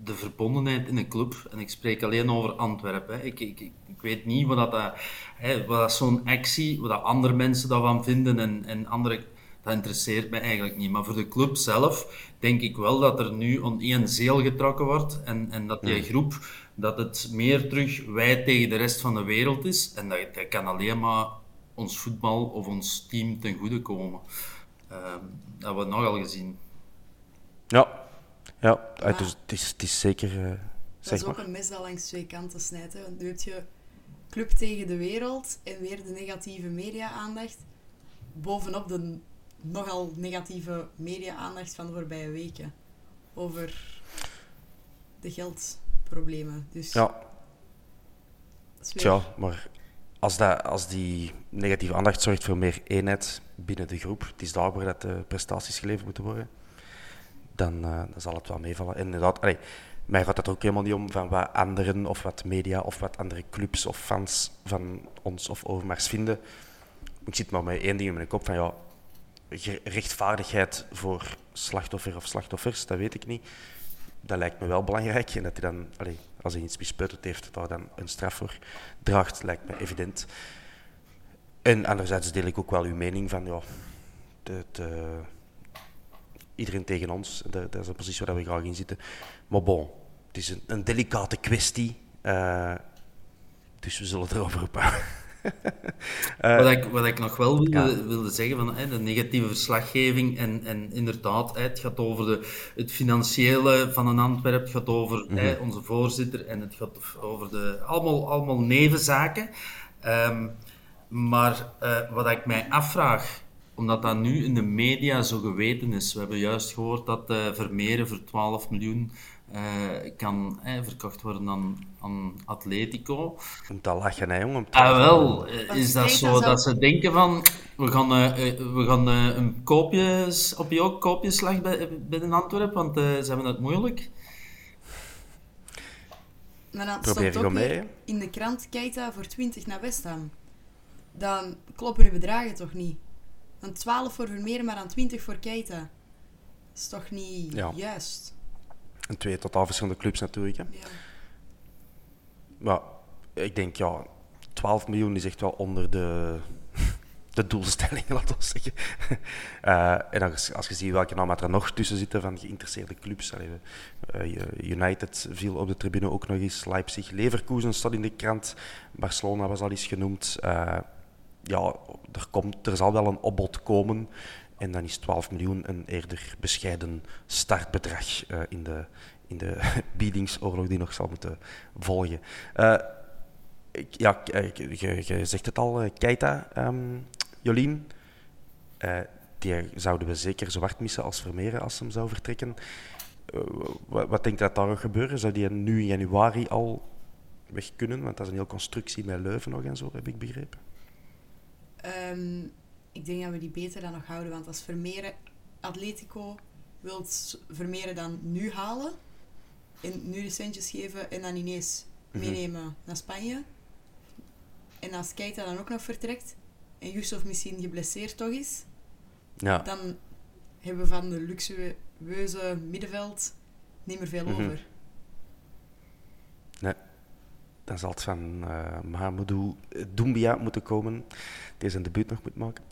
de verbondenheid in een club, en ik spreek alleen over Antwerpen, hè. Ik, ik, ik, ik weet niet wat dat, dat, hè, wat dat zo'n actie, wat dat andere mensen daarvan vinden en, en andere, dat interesseert mij eigenlijk niet. Maar voor de club zelf denk ik wel dat er nu aan één zeel getrokken wordt en, en dat die groep, dat het meer terug wij tegen de rest van de wereld is. En dat, dat kan alleen maar ons voetbal of ons team ten goede komen. Ehm, dat hebben we nogal gezien. Ja, ja eh, dus het, is, het is zeker. eh, Dat zeg is ook maar. een mes dat langs twee kanten snijdt. Hè? Want nu heb je club tegen de wereld en weer de negatieve media-aandacht. Bovenop de nogal negatieve media-aandacht van de voorbije weken. Over de geldproblemen. Dus Ja, weer- tja, maar als, dat, als die negatieve aandacht zorgt voor meer eenheid binnen de groep, het is daar waar dat de prestaties geleverd moeten worden, dan, eh, dan zal het wel meevallen. En inderdaad, mij gaat het ook helemaal niet om van wat anderen of wat media of wat andere clubs of fans van ons of Overmars vinden. Ik zit maar met één ding in mijn kop van ja, rechtvaardigheid voor slachtoffer of slachtoffers, dat weet ik niet. Dat lijkt me wel belangrijk. En dat hij dan, als hij iets besputterd heeft, daar dan een straf voor draagt, lijkt me evident. En anderzijds deel ik ook wel uw mening van ja, het, eh, iedereen tegen ons. Dat, dat is een positie waar we graag in zitten. Maar bon, het is een, een delicate kwestie. eh, dus we zullen erover ophouden. Wat, ik, wat ik nog wel wilde, ja. wilde zeggen, van, hè, de negatieve verslaggeving en, en inderdaad, hè, het gaat over de, het financiële van een Antwerp, het gaat over hè, onze voorzitter en het gaat over de, allemaal, allemaal nevenzaken. Ehm, maar eh, wat ik mij afvraag, omdat dat nu in de media zo geweten is, we hebben juist gehoord dat eh Vermeeren voor 12 miljoen eh, kan hè, verkocht worden aan, aan Atletico. Je moet al lachen, hè, jongen. Ah, wel. eh, Is dat zo dat ze denken van... We gaan, eh, eh, we gaan eh, een koopjes, op jouw koopjeslag bij, bij de Antwerp, want eh, ze hebben het moeilijk. Maar dan Probeer stond ook mee, in de krant Keita voor 20 naar West Ham. Dan kloppen uw bedragen toch niet? Dan 12 voor Vermeer, maar dan 20 voor Keita. Dat is toch niet Ja. juist? En twee totaal verschillende clubs natuurlijk. Hè. Ja. Maar ik denk, ja, 12 miljoen is echt wel onder de, de doelstelling, laten we zeggen. Eh, en als, als je ziet welke namen er nog tussen zitten van geïnteresseerde clubs. allee, eh, United viel op de tribune ook nog eens. Leipzig, Leverkusen staat in de krant. Barcelona was al eens genoemd. Eh, ja, er, komt, er zal wel een opbod komen. En dan is 12 miljoen een eerder bescheiden startbedrag eh, in de, in de biedingsoorlog die nog zal moeten volgen. Eh, ja, eh, je, zegt het al, Keita, ehm, Jolien. Die zouden we zeker zo hard missen als Vermeeren als hem zou vertrekken. Wat, wat denk je dat daar gaat gebeuren? Zou die nu in januari al weg kunnen? Want dat is een hele constructie met Leuven nog en zo, heb ik begrepen. Ehm, ik denk dat we die beter dan nog houden, want als Vermeeren Atletico wilt Vermeeren dan nu halen en nu de centjes geven en dan ineens meenemen naar Spanje. En als Keita dan ook nog vertrekt en Yusuf misschien geblesseerd toch is, Ja, dan hebben we van de luxueuze middenveld niet meer veel Mhm. over. Dan zal het van eh Mahamadou Doumbia moeten komen. Die zijn debuut nog moet maken.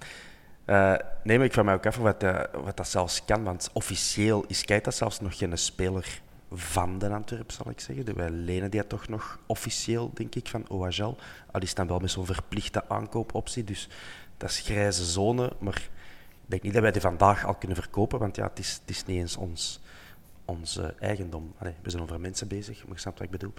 Eh, nee, maar ik vraag mij ook af wat, eh, wat dat zelfs kan. Want officieel is Keita zelfs nog geen speler van de Antwerp, zal ik zeggen. Wij lenen die toch nog officieel, denk ik, van OHL. Al is dan wel met zo'n verplichte aankoopoptie. Dus dat is grijze zone. Maar ik denk niet dat wij die vandaag al kunnen verkopen. Want ja, het is, het is niet eens ons, eigendom. We zijn over mensen bezig, maar je snapt wat ik bedoel.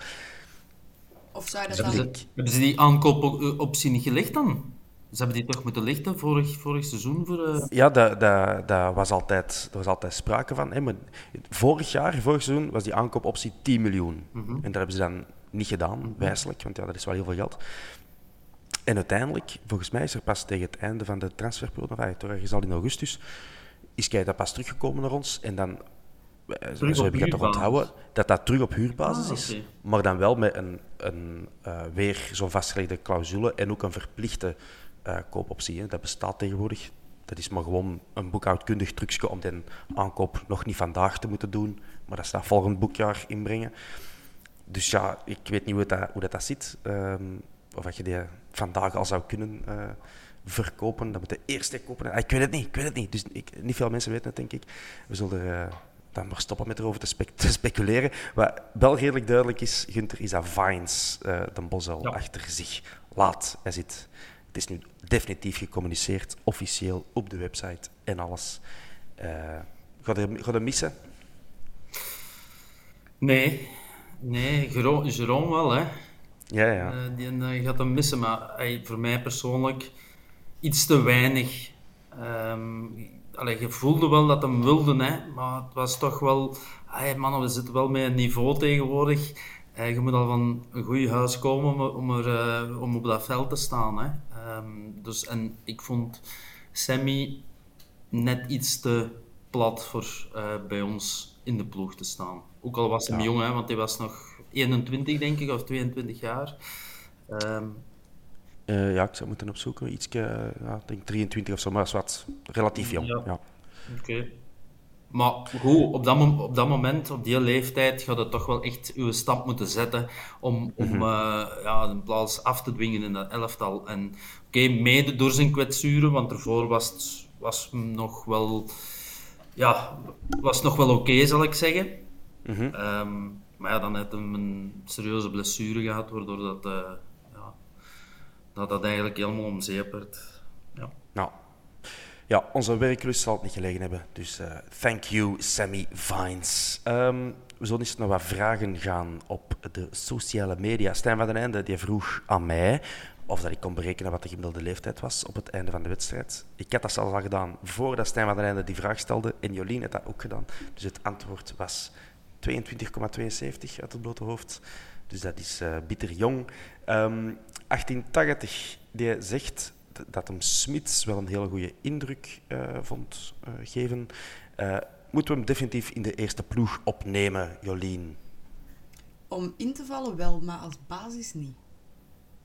Of zou dat Hebben dan... ze, hebben ze die aankoopoptie niet gelegd dan? Ze hebben die toch moeten lichten vorig, vorig seizoen voor... eh, Ja, daar dat, dat was altijd, er was altijd sprake van. Hè, maar vorig jaar, vorig seizoen, was die aankoopoptie 10 miljoen. En dat hebben ze dan niet gedaan, wijselijk, want ja, dat is wel heel veel geld. En uiteindelijk, volgens mij is er pas tegen het einde van de transferperiode, enfin, toch ergens al in augustus, is Keita pas teruggekomen naar ons. En dan, zo op heb ik het toch onthouden, dat dat terug op huurbasis Ah, is. Maar dan wel met een, een, eh, weer zo'n vastgelegde clausule en ook een verplichte eh, koopoptie. Hè. Dat bestaat tegenwoordig. Dat is maar gewoon een boekhoudkundig trucje om de aankoop nog niet vandaag te moeten doen, maar dat staat volgend boekjaar inbrengen. Dus ja, ik weet niet hoe dat, hoe dat, dat zit. Ehm, of dat je die vandaag al zou kunnen eh, verkopen. Dan moet je eerst kopen. Ah, ik weet het niet, ik weet het niet. Dus ik, niet veel mensen weten het, denk ik. We zullen er eh, dan maar stoppen met erover te, spec- te speculeren. Wat wel redelijk duidelijk is, Gunther is dat Vines uh, de Bosel Ja. achter zich laat. Hij zit. Het is nu definitief gecommuniceerd, officieel, op de website en alles. Eh ga je ga je missen? Nee, nee, Jero- Jerome wel, hè. Ja, ja. Eh, die gaat hem missen, maar voor mij persoonlijk iets te weinig. Ehm allee, je voelde wel dat hem wilde, hè, maar het was toch wel... Hey, mannen, we zitten wel met een niveau tegenwoordig. Eh, je moet al van een goed huis komen om, om, er, eh, om op dat veld te staan. Hè. Ehm, dus, en ik vond Sammy net iets te plat voor eh, bij ons in de ploeg te staan. Ook al was hij jong, hè, want hij was nog 21, denk ik, of 22 jaar. Ehm, Eh, ja, ik zou moeten opzoeken. Iets, ja, ik denk 23 of zo, maar dat is wat relatief jong. Ja. Ja. Oké. Maar goed, op dat, op dat moment, op die leeftijd, gaat het toch wel echt uw stap moeten zetten om, om eh, ja, een plaats af te dwingen in dat elftal. En oké, mede door zijn kwetsuren, want ervoor was het was nog wel, ja, was nog wel oké, zal ik zeggen. Ehm, maar ja, dan heeft hem een serieuze blessure gehad, waardoor dat, eh, ja, dat, dat eigenlijk helemaal om zeep werd. Ja. Nou, ja, onze werklust zal het niet gelegen hebben. Dus eh, thank you, Sammy Vines. Ehm, we zullen eens naar wat vragen gaan op de sociale media. Stijn van den Einde die vroeg aan mij of dat ik kon berekenen wat de gemiddelde leeftijd was op het einde van de wedstrijd. Ik had dat zelfs al gedaan voordat Stijn van den Einde die vraag stelde. En Jolien had dat ook gedaan. Dus het antwoord was 22,72 uit het blote hoofd. Dus dat is eh, bitter jong. Ehm 1880, die zegt dat hem Smits wel een hele goede indruk eh, vond eh, geven. Eh, moeten we hem definitief in de eerste ploeg opnemen, Jolien? Om in te vallen wel, maar als basis niet.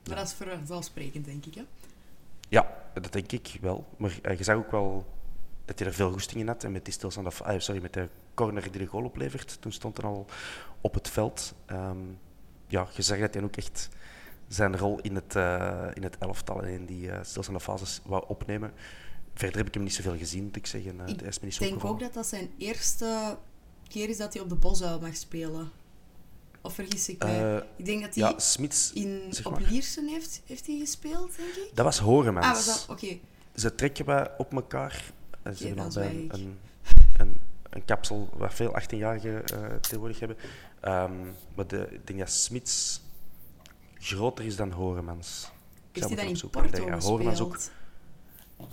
Maar dat is vanzelfsprekend, denk ik. Hè? Ja, dat denk ik wel. Maar je zag ook wel dat hij er veel goesting in had. En met die stilstaande, ah, sorry, met de corner die de goal oplevert, toen stond hij al op het veld. Ehm, ja, je zag dat hij ook echt zijn rol in het, eh, in het elftal en in die eh, stilstaande fases wou opnemen. Verder heb ik hem niet zoveel gezien, moet ik zeggen. Eh, Ik hij is me niet zo denk ook dat dat zijn eerste keer is dat hij op de Bosuil mag spelen. Of vergis ik mij? Ik denk dat hij Ja, Smits, in, zeg op. Liersen heeft, heeft hij gespeeld, denk ik. Dat was Horemans. Ah, was dat? Oké. Ze trekken we op elkaar. En ze hebben al bij een, een, een, een kapsel waar veel 18-jarigen eh, tegenwoordig hebben. Ehm, maar de, ik denk dat Smits groter is dan Horemans. Zou hij dan in Porto Horemans ook?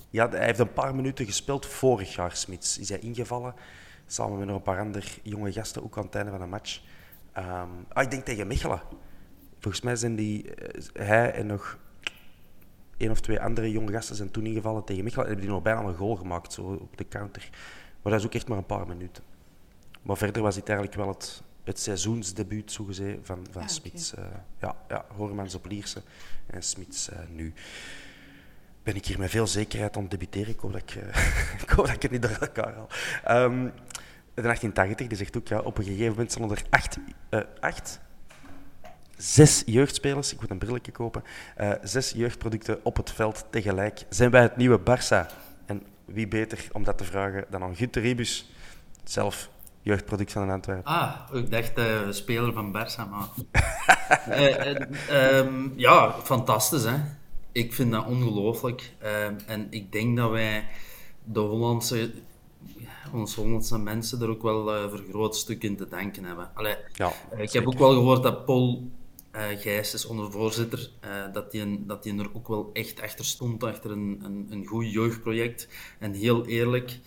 Ja, hij heeft een paar minuten gespeeld vorig jaar, Smits. Is hij ingevallen, samen met nog een paar andere jonge gasten, ook aan het einde van een match. Ehm, ah, ik denk tegen Mechelen. Volgens mij zijn die, eh, hij en nog één of twee andere jonge gasten zijn toen ingevallen tegen Mechelen. En hebben die nog bijna een goal gemaakt, zo op de counter. Maar dat is ook echt maar een paar minuten. Maar verder was het eigenlijk wel het, het seizoensdebuut, zogezegd, van, van Ah. Smits. Eh, ja, ja, Horemans op Lierse en Smits eh, nu. Ben ik hier met veel zekerheid aan het debuteren. Ik hoop dat ik, eh, ik, hoop dat ik het niet door elkaar haal. Ehm, de 1880 die zegt ook, ja, op een gegeven moment zijn er acht, eh, acht zes jeugdspelers, ik moet een brilletje kopen, zes jeugdproducten op het veld tegelijk. Zijn wij het nieuwe Barça? En wie beter om dat te vragen dan aan Gunther Ribus, zelf jeugdproduct van Antwerpen. Ah, ik dacht eh speler van Barça, maar... Eh, eh, ehm, ja, fantastisch, hè. Ik vind dat ongelooflijk. Ehm, en ik denk dat wij de Hollandse, ons Hollandse mensen er ook wel voor een groot stuk in te danken hebben. Allee, Ja, ik heb ook wel gehoord dat Paul eh Gijs is onder voorzitter, eh, dat hij dat er ook wel echt achter stond, achter een, een, een goed jeugdproject. En heel eerlijk,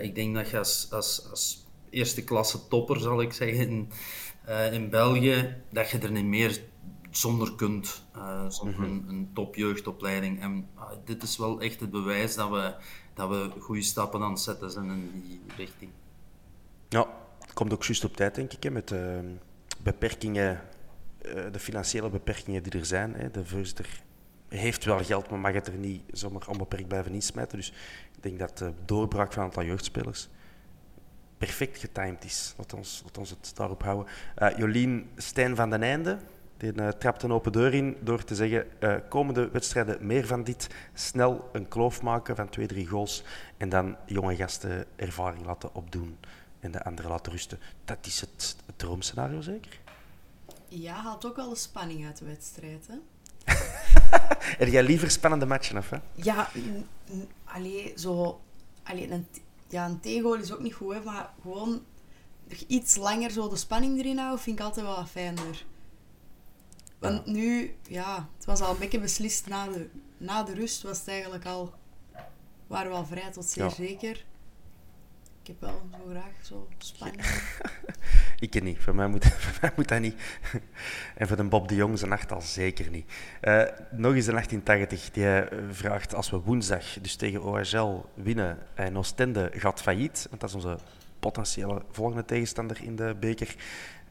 ik denk dat je als, als, als eerste klasse topper, zal ik zeggen, in, eh, in België, dat je er niet meer zonder kunt, eh, zonder een, een topjeugdopleiding. En ah, dit is wel echt het bewijs dat we, dat we goede stappen aan het zetten zijn in die richting. Ja, het komt ook juist op tijd, denk ik, hè, met de beperkingen, eh, de financiële beperkingen die er zijn. Hè. De voorzitter heeft wel geld, maar mag het er niet zomaar onbeperkt blijven insmijten. Dus ik denk dat de doorbraak van een aantal jeugdspelers perfect getimed is. Laat ons, laat ons het daarop houden. Eh, Jolien Stijn van den Einde, die eh, trapt een open deur in door te zeggen eh, komende wedstrijden meer van dit. Snel een kloof maken van twee, drie goals en dan jonge gasten ervaring laten opdoen en de anderen laten rusten. Dat is het, het droomscenario zeker? Ja, haalt ook wel de spanning uit de wedstrijd. Hè? Heb jij liever spannende matchen af, hè? Ja, n- n- allee, zo... Allee, een, ja, een tegengoal is ook niet goed, hè, maar gewoon iets langer zo de spanning erin houden, vind ik altijd wel fijner. Want nu, ja, het was al een beetje beslist na de, na de rust, was het eigenlijk al... Waren we al vrij tot zeer Ja. zeker. Ik heb wel zo graag zo spanning. Ik ken niet. Voor mij, moet, voor mij moet dat niet. En voor de Bob de Jong zijn nacht al zeker niet. Eh, nog eens de 1880. Die eh, vraagt als we woensdag dus tegen OHL winnen en Oostende gaat failliet, want dat is onze potentiële volgende tegenstander in de beker,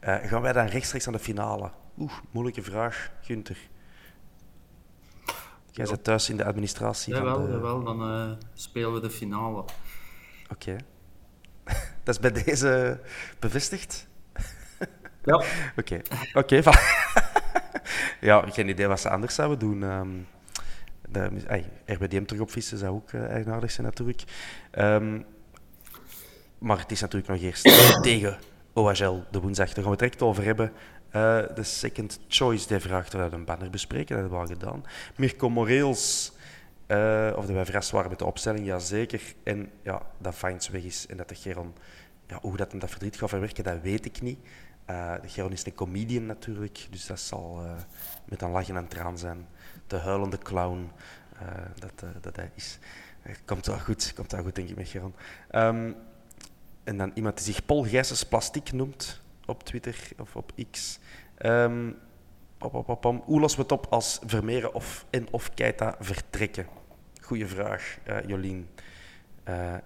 eh, gaan wij dan rechtstreeks aan de finale? Oeh, moeilijke vraag, Gunther. Jij zit thuis in de administratie Jawel, van de... jawel dan eh, spelen we de finale. Oké. Dat is bij deze bevestigd? Ja. Oké, oké. ja, geen idee wat ze anders zouden doen. Ehm de, ay, RBDM terug op vissen zou ook eh, eigenaardig zijn natuurlijk. Ehm, maar het is natuurlijk nog eerst tegen OHL de woensdag. Daar gaan we het direct over hebben. Eh, de second choice die vraagt of we een banner bespreken. Dat hebben we al gedaan. Mirko Moreels, eh, of dat wij verrast waren met de opstelling, jazeker. En ja, dat Fines weg is en dat de Geron, ja, hoe dat hem dat verdriet gaat verwerken, dat weet ik niet. Eh, de Geron is een comedian natuurlijk, dus dat zal eh, met een lach en traan zijn. De huilende clown dat, dat hij is. Komt wel goed, komt wel goed denk ik met Geron. Ehm, en dan iemand die zich Paul Gijsens Plastiek noemt op Twitter of op X. Pam. Hoe lossen we het op als Vermeeren of, en of Keita vertrekken? Goeie vraag, eh, Jolien. Eh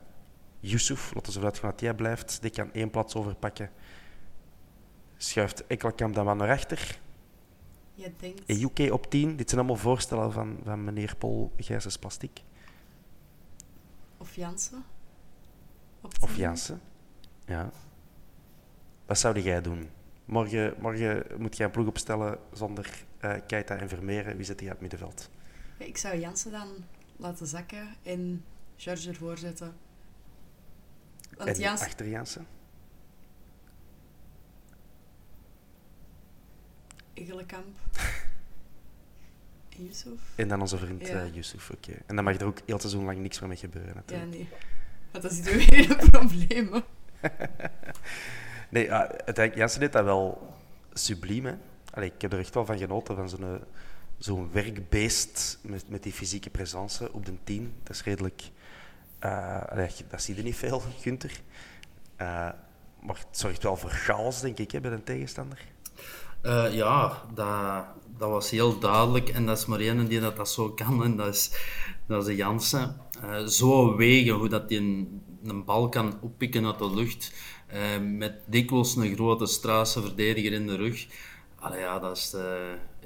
Yusuf, laten we dat jij blijft. Die kan één plaats overpakken. Schuift Ekkelkamp dan wat naar achter. Je denkt... En UK op 10. Dit zijn allemaal voorstellen van, van meneer Paul Gijsens Plastiek. Of Jansen. Op Of. Jansen. Ja. Wat zou jij doen? Morgen, morgen moet jij een ploeg opstellen zonder eh Keita en Vermeeren. Wie zet hij uit het middenveld? Ik zou Jansen dan laten zakken en George ervoor zetten. Want en Jansen... achter Jansen? Egelenkamp. Yusuf. En dan onze vriend Ja. eh, Yusuf. Oké. En dan mag er ook heel seizoen lang niks meer mee gebeuren. Ja, Natuurlijk. nee. Want dat is weer een probleem. hè. Nee, ja, uiteindelijk, Jansen deed dat wel subliem. Hè? Allee, ik heb er echt wel van genoten, van zo'n zo'n werkbeest met, met die fysieke presence op de 10. Dat is redelijk. eh, dat zie je niet veel, Gunther. Eh, maar het zorgt wel voor chaos, denk ik, hè, bij een tegenstander. Eh, ja, dat, dat was heel duidelijk. En dat is maar één die dat, dat zo kan. En dat is, dat is de Jansen. Zo wegen hoe dat hij een, een bal kan oppikken uit de lucht. met dikwijls een grote Straatse verdediger in de rug. Allee, ja, dat is,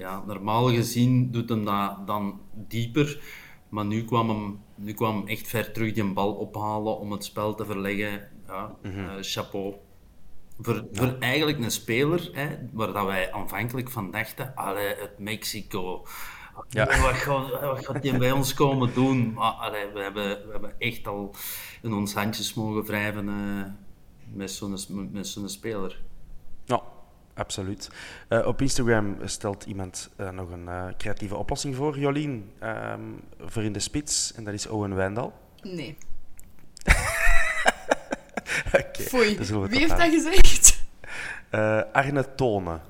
ja, normaal gezien doet hem dat dan dieper. Maar nu kwam hem, nu kwam hem echt ver terug die bal ophalen om het spel te verleggen. Ja, eh, chapeau. Voor, voor eigenlijk een speler, hè, waar dat wij aanvankelijk van dachten, allee, uit Mexico. Ja. Wat, gaat, wat gaat die bij ons komen doen? Maar allee, we, hebben, we hebben echt al in ons handjes mogen wrijven eh, met zo'n met zo'n speler. Absoluut. Eh, op Instagram stelt iemand eh, nog een eh, creatieve oplossing voor. Jolien, ehm, voor in de spits. En dat is Owen Wijndal. Nee. Oké, Wie heeft dat gezegd? Arne Tonen.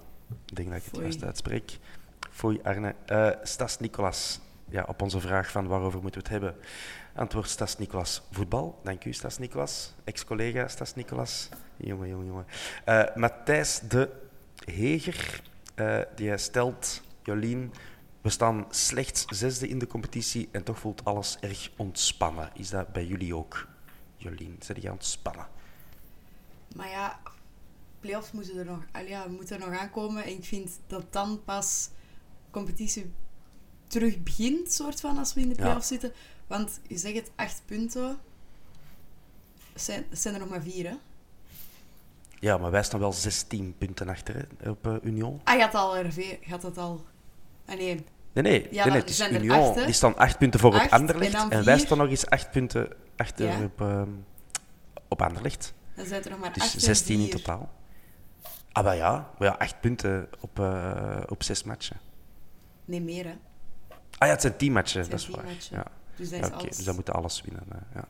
Ik denk dat ik het Foei. juist uitspreek. Foei, Arne. Stas Nicolas. Ja, op onze vraag van waarover moeten we het hebben. Antwoord Stas Nicolas. Voetbal. Dank u, Stas Nicolas. Ex-collega Stas Nicolas. Jongen, jongen, jongen. Matthijs de Heger. eh, die stelt, Jolien, we staan slechts zesde in de competitie en toch voelt alles erg ontspannen. Is dat bij jullie ook, Jolien? Zijn jij ontspannen? Maar ja, playoffs moeten er nog, ja, moeten er nog aankomen. En ik vind dat dan pas competitie terug begint, soort van, als we in de Ja. playoffs zitten. Want je zegt het, acht punten. Zijn, zijn er nog maar vier, hè? Ja, maar wij staan wel 16 punten achter hè, op eh, Union. Ah, gaat al RV, gaat het al... Ah, nee, Nee, nee, Ja, nee, het is zijn Union. acht, hè? die staan acht punten voor Acht, op Anderlecht. en En, wij staan nog eens acht punten achter Ja. op, ehm, op Anderlecht. dan zijn er nog maar Dus acht en 16 in totaal. Ah, maar ja, maar ja acht punten op, eh, op zes matchen. Nee, meer, hè? Ah ja, het zijn tien matchen, Het dat zijn is waar. matchen. Ja. Dus dat Ja, alles. dus dan moeten alles winnen. eh, ja.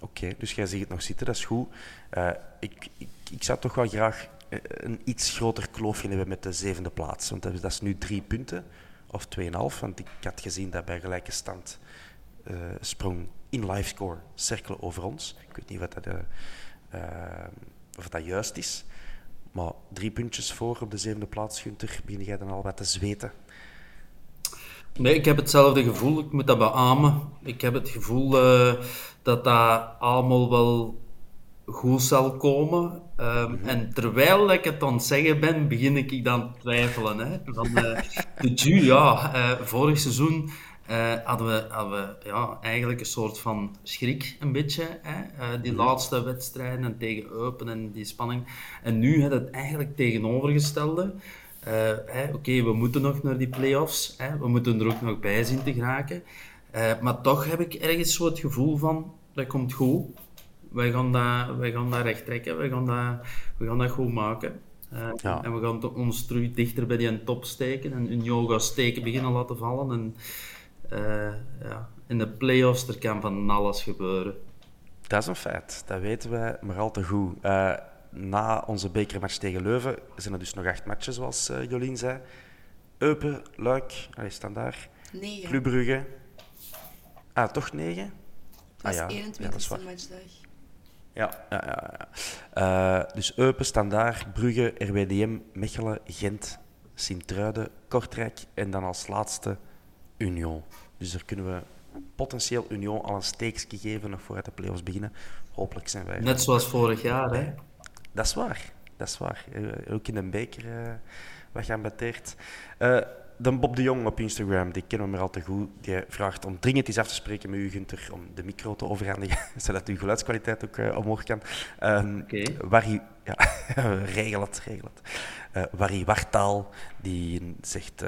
Oké, dus jij ziet het nog zitten, dat is goed. Eh, ik, ik, ik zou toch wel graag eh, een iets groter kloofje hebben met de zevende plaats. Want dat is, nu drie punten, of tweeënhalf. Want ik had gezien dat bij gelijke stand eh, sprong in livescore cirkelen over ons. Ik weet niet wat dat, of dat juist is. Maar drie puntjes voor op de zevende plaats, Gunther, begin jij dan al wat te zweten? Nee, ik heb hetzelfde gevoel. Ik moet dat beamen. Ik heb het gevoel eh, dat dat allemaal wel goed zal komen. Ehm, En terwijl ik het aan het zeggen ben, begin ik dan te twijfelen. Hè? Van, eh, de Ju, ja, eh, vorig seizoen eh, hadden we, hadden we ja, eigenlijk een soort van schrik, een beetje. Hè? Die laatste wedstrijden en tegen Eupen en die spanning. En nu had het eigenlijk tegenovergestelde. Eh, Oké, we moeten nog naar die play-offs. We moeten er ook nog bij zien te geraken. Eh, maar toch heb ik ergens zo het gevoel van, dat komt goed. Wij gaan dat, wij gaan dat recht trekken. Wij gaan dat, we gaan dat goed maken. Eh, Ja. En we gaan ons terug dichter bij die top steken. En hun yoga steken beginnen laten vallen. En ja, in de play-offs er kan van alles gebeuren. Dat is een feit, dat weten wij maar al te goed. Na onze bekermatch tegen Leuven zijn er dus nog acht matchen, zoals eh, Jolien zei. Eupen, Luik, allee, Standaard, Negen. Club Brugge. Ah, toch negen? Dat is ah, ja. 21 Ja, dat is e waar. matchdag. Ja, ja, ja. ja. Eh, dus Eupen, Standaard, Brugge, RWDM, Mechelen, Gent, Sint-Truiden, Kortrijk en dan als laatste Union. Dus daar kunnen we potentieel Union al een steekje geven nog vooruit de play-offs beginnen. Hopelijk zijn wij... Net zoals vorig jaar. Hè? Dat is waar. Dat is waar. Eh, ook in de beker eh wat geambeteerd. Eh de Bob de Jong op Instagram, die kennen we maar al te goed. Die vraagt om dringend eens af te spreken met u, Gunther, om de micro te overhandigen, zodat uw geluidskwaliteit ook omhoog kan. Ehm Oké. Warrie, ja, regel het, regel het. Warrie Wartaal, die zegt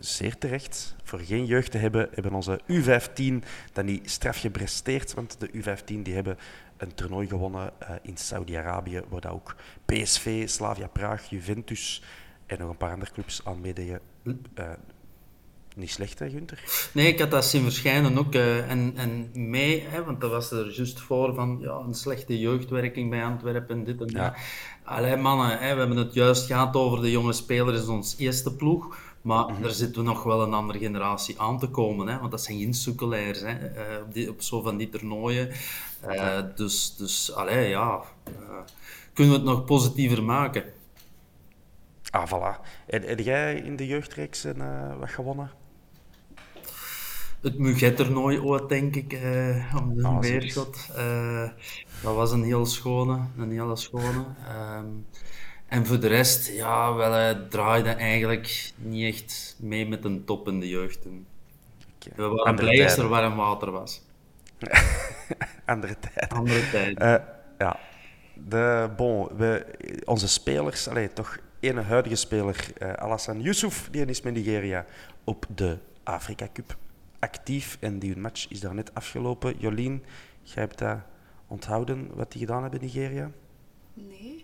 zeer terecht, voor geen jeugd te hebben, hebben onze U15 dan niet straf gepresteerd, want de U15 die hebben een toernooi gewonnen eh, in Saudi-Arabië, waar dat ook PSV, Slavia Praag, Juventus en nog een paar andere clubs aan meededen. Eh, Niet slecht, hè, Gunther? Nee, ik had dat zien verschijnen ook. eh, en, en mee, hè, want dat was er juist voor van ja, een slechte jeugdwerking bij Antwerpen, dit en dat. Ja. Allee, mannen, hè, we hebben het juist gehad over de jonge spelers ons eerste ploeg. Maar Mhm. er zit nog wel een andere generatie aan te komen. Hè, want dat zijn geen hè, eh, op, die, op zo van die toernooien. Eh, dus, dus allee, ja, eh, kunnen we het nog positiever maken? Ah, voilà. En, heb jij in de jeugdreeks een, wat gewonnen? Het Muget-toernooi ooit, denk ik, om de Ah, weerschot. Eh, dat was een heel schone, een hele schone. Ehm, en voor de rest, ja, wel, eh, draaide eigenlijk niet echt mee met een top in de jeugd. toen. Oké. We waren blij als er warm water was. Andere tijden. Andere tijden. Eh, ja. De, bon, we, onze spelers, allee, toch ene huidige speler, eh Alassane Yusuf, die is met Nigeria op de Afrika Cup actief. En die match is daar net afgelopen. Jolien, jij hebt dat onthouden, wat die gedaan hebben in Nigeria? Nee.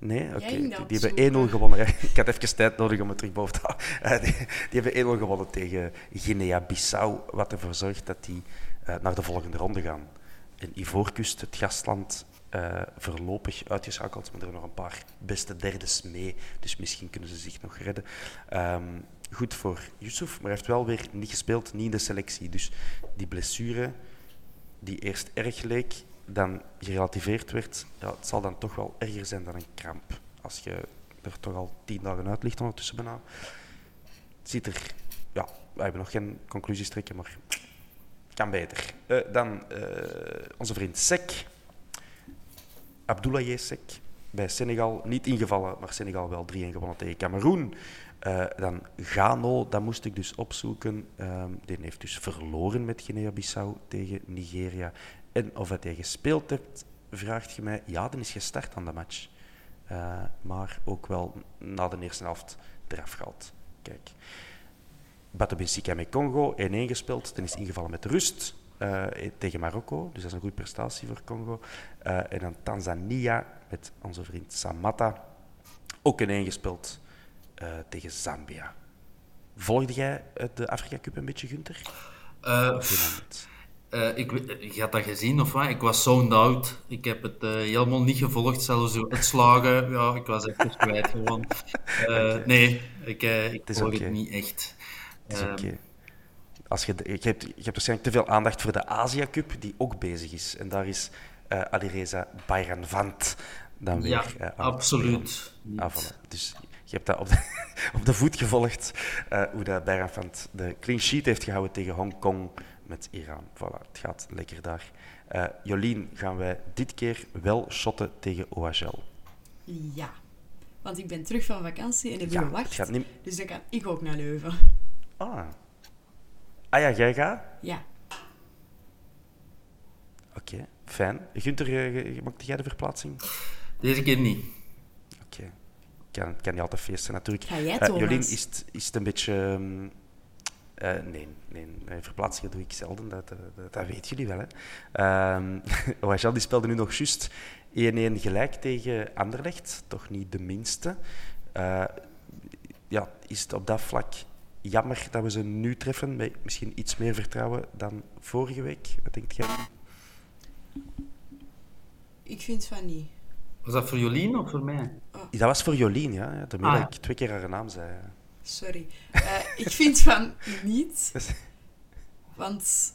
Nee? Oké. Die, hebben opzoeken. 1-0 gewonnen. Ik had even tijd nodig om het terug boven te halen. Eh, die, die hebben 1-0 gewonnen tegen Guinea-Bissau, wat ervoor zorgt dat die eh, naar de volgende ronde gaan. En Ivoorkust, het gastland, eh, voorlopig uitgeschakeld, maar er nog een paar beste derdes mee. Dus misschien kunnen ze zich nog redden. Ehm, goed voor Yusuf, maar hij heeft wel weer niet gespeeld, niet in de selectie. Dus die blessure die eerst erg leek, dan gerelativeerd werd, ja, het zal dan toch wel erger zijn dan een kramp. Als je er toch al tien dagen uit ligt ondertussen bijna. Het ziet er... Ja, we hebben nog geen conclusies trekken, maar kan beter. Eh, dan eh, onze vriend Sek. Abdoulaye Sek. Bij Senegal niet ingevallen, maar Senegal wel 3-1 gewonnen tegen Cameroen. Eh, dan Gano, dat moest ik dus opzoeken. Ehm, die heeft dus verloren met Guinea-Bissau tegen Nigeria. En of dat gespeeld hebt, vraagt je mij. Ja, dan is gestart aan de match. Eh, maar ook wel na de eerste helft eraf gehaald. Kijk. Bato Benfica met Congo 1-1 gespeeld. Dan is ingevallen met rust eh, tegen Marokko. Dus dat is een goede prestatie voor Congo. Eh, en dan Tanzania met onze vriend Samatta. Ook 1-1 gespeeld tegen Zambia. Volgde jij de Afrika Cup een beetje, Gunther? Eh, ik, je had dat gezien of wat? Ik was zoned out. Ik heb het eh, helemaal niet gevolgd, zelfs het slagen. Ja, ik was even kwijt gewoon. Eh, Nee, ik, ik is volg het niet echt. Het is Ehm, oké. Als je, je, hebt, je hebt waarschijnlijk te veel aandacht voor de Asia Cup, die ook bezig is. En daar is Alireza Bayranvant dan weer Ja, absoluut. Ah, voilà. Dus je hebt dat op de, op de voet gevolgd, hoe dat de clean sheet heeft gehouden tegen Hongkong met Iran. Voilà, het gaat lekker daar. Eh, Jolien, gaan wij dit keer wel shotten tegen OHL? Ja. Want ik ben terug van vakantie en heb Ja, gewacht. het gaat niet... Dus dan kan ik ook naar Leuven. Ah. Ah ja, jij gaat? Ja. Oké, fijn. Gunther, eh, maakte jij de verplaatsing? Deze keer niet. Oké. Kan, kan niet altijd feest zijn, natuurlijk. Ga jij, Eh? Jolien, is het, is het een beetje... ehm, eh, nee, nee, nee, verplaatsingen doe ik zelden, dat, eh, dat, dat weten jullie wel. Hè. Ehm die speelde nu nog juist 1-1 gelijk tegen Anderlecht, toch niet de minste. Eh, ja, is het op dat vlak jammer dat we ze nu treffen, met misschien iets meer vertrouwen dan vorige week? Wat denkt jij? Ik vind van niet. Was dat voor Jolien of voor mij? Dat was voor Jolien, ja. daarmee Ah, ja. ik twee keer haar naam zei. ja. Sorry. Eh, ik vind van niet. Want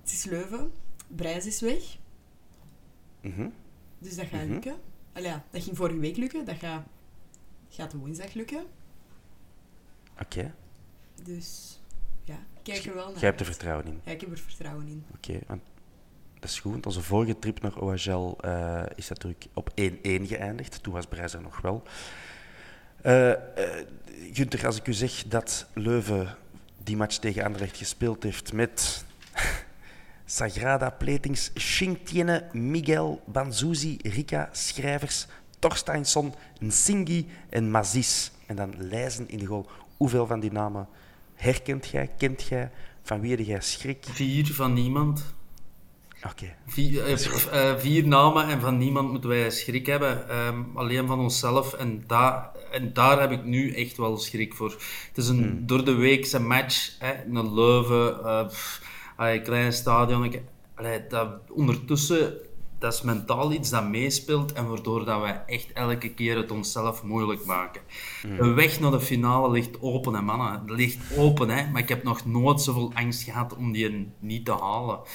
het is Leuven. Brijs is weg. Mhm. Dus dat gaat lukken. Allee, ja, dat ging vorige week lukken. Dat gaat, gaat woensdag lukken. Oké. Dus ja, kijk er wel naar Jij hebt er vertrouwen in. Ja, ik heb er vertrouwen in. Oké, want dat is goed. Want onze vorige trip naar OHL eh, is natuurlijk op 1-1 geëindigd. Toen was Brijs er nog wel. Eh, Gunther, als ik u zeg dat Leuven die match tegen Anderlecht gespeeld heeft met Sagrada, Pletings, Shinktiene, Miguel, Banzuzi, Rika, Schrijvers, Torsteinsson, Nsingi en Mazis. En dan lijzen in de goal. Hoeveel van die namen herkent jij, kent jij? Van wie heb jij schrik? Vier van niemand. Vier, eh, eh, vier namen en van niemand moeten wij schrik hebben. Ehm, alleen van onszelf. En, daar en daar heb ik nu echt wel schrik voor. Het is een door de weekse match. Hè, een Leuven, pff, allee, klein stadion. Ik- allee, dat, ondertussen, dat is mentaal iets dat meespeelt. En waardoor dat wij echt elke keer het onszelf moeilijk maken. De weg naar de finale ligt open, hè, mannen. Het ligt open, hè. Maar ik heb nog nooit zoveel angst gehad om die niet te halen.